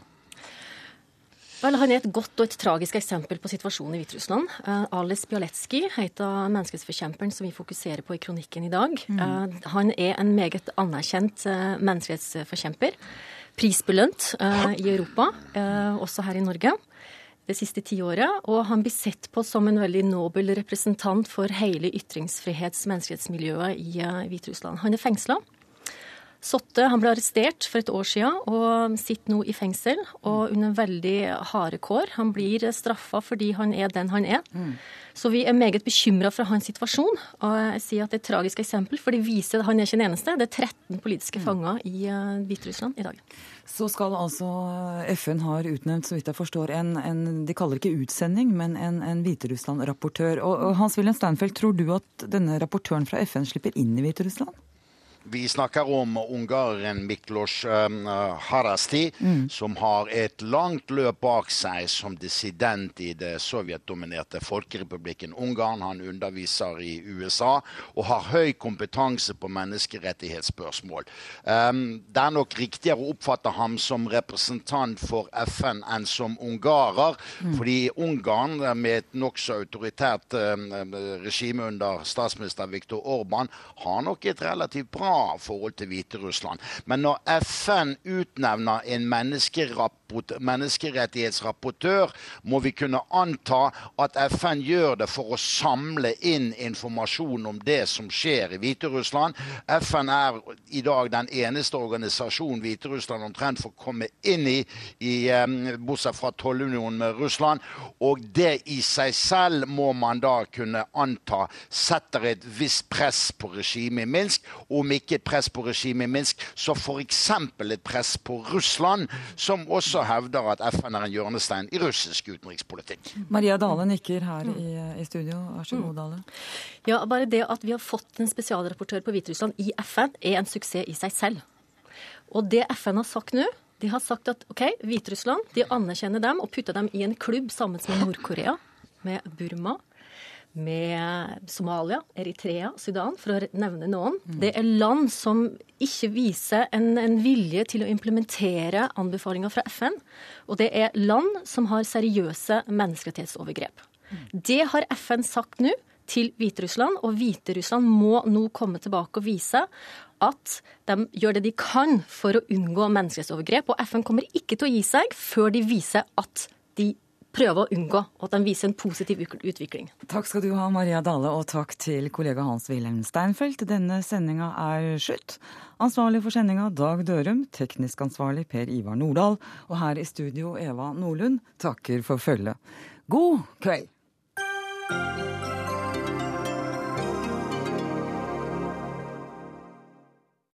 Vel, Han er et godt og et tragisk eksempel på situasjonen i Hviterussland. Uh, Ales Bialetskij heter menneskerettsforkjemperen som vi fokuserer på i kronikken i dag. Mm. Uh, han er en meget anerkjent uh, menneskerettsforkjemper. Prisbelønt i Europa, også her i Norge. det siste tiåret, og han blir sett på som en veldig nobel representant for hele ytringsfrihets- og menneskerettsmiljøet i Hviterussland. Han er fengsla. Sotte han ble arrestert for et år siden og sitter nå i fengsel og under veldig harde kår. Han blir straffa fordi han er den han er. Mm. Så vi er meget bekymra for hans situasjon. Og jeg sier at det er et tragisk eksempel, for det viser at han er ikke den eneste. Det er 13 politiske mm. fanger i uh, Hviterussland i dag. Så skal altså FN har utnevnt, så vidt jeg forstår, en, en de kaller det ikke utsending, men en, en Hviterussland-rapportør. Og, og Hans-Wilhelm Steinfeld, tror du at denne rapportøren fra FN slipper inn i Hviterussland? Vi snakker om ungareren Miklos um, Harasti, mm. som har et langt løp bak seg som dissident i det sovjetdominerte folkerepublikken Ungarn. Han underviser i USA og har høy kompetanse på menneskerettighetsspørsmål. Um, det er nok riktigere å oppfatte ham som representant for FN enn som ungarer, mm. fordi Ungarn, med et nokså autoritært um, regime under statsminister Viktor Orban, har nok et relativt bra forhold til Hviterussland. Men når FN utnevner en menneskerettighetsrapportør, må vi kunne anta at FN gjør det for å samle inn informasjon om det som skjer i Hviterussland. FN er i dag den eneste organisasjonen Hviterussland omtrent får komme inn i, i bortsett fra tollunionen med Russland. Og det i seg selv må man da kunne anta setter et visst press på regimet i Minsk, om ikke et press på regimet i Minsk, så f.eks. et press på Russland, som også hevder at FN er en hjørnestein i russisk utenrikspolitikk. Maria Dale nikker her i, i studio. Vær så god, Dale. Ja, bare det at vi har fått en spesialrapportør på Hviterussland i FN, er en suksess i seg selv. Og det FN har sagt nå, de har sagt at OK, Hviterussland de anerkjenner dem og putter dem i en klubb sammen med Nord-Korea, med Burma, med Somalia, Eritrea, Sudan, for å nevne noen. Det er land som ikke viser en, en vilje til å implementere anbefalinger fra FN. Og det er land som har seriøse menneskerettighetsovergrep. Det har FN sagt nå til Hviterussland, og Hviterussland må nå komme tilbake og vise at de gjør det de kan for å unngå menneskerettighetsovergrep. Og FN kommer ikke til å gi seg før de viser at de prøve å unngå, og at den viser en positiv utvikling. Takk skal du ha, Maria Dale, og takk til kollega Hans-Wilhelm Steinfeld. Denne sendinga er slutt. Ansvarlig for sendinga Dag Dørum, teknisk ansvarlig Per Ivar Nordahl, og her i studio Eva Nordlund takker for følget. God kveld!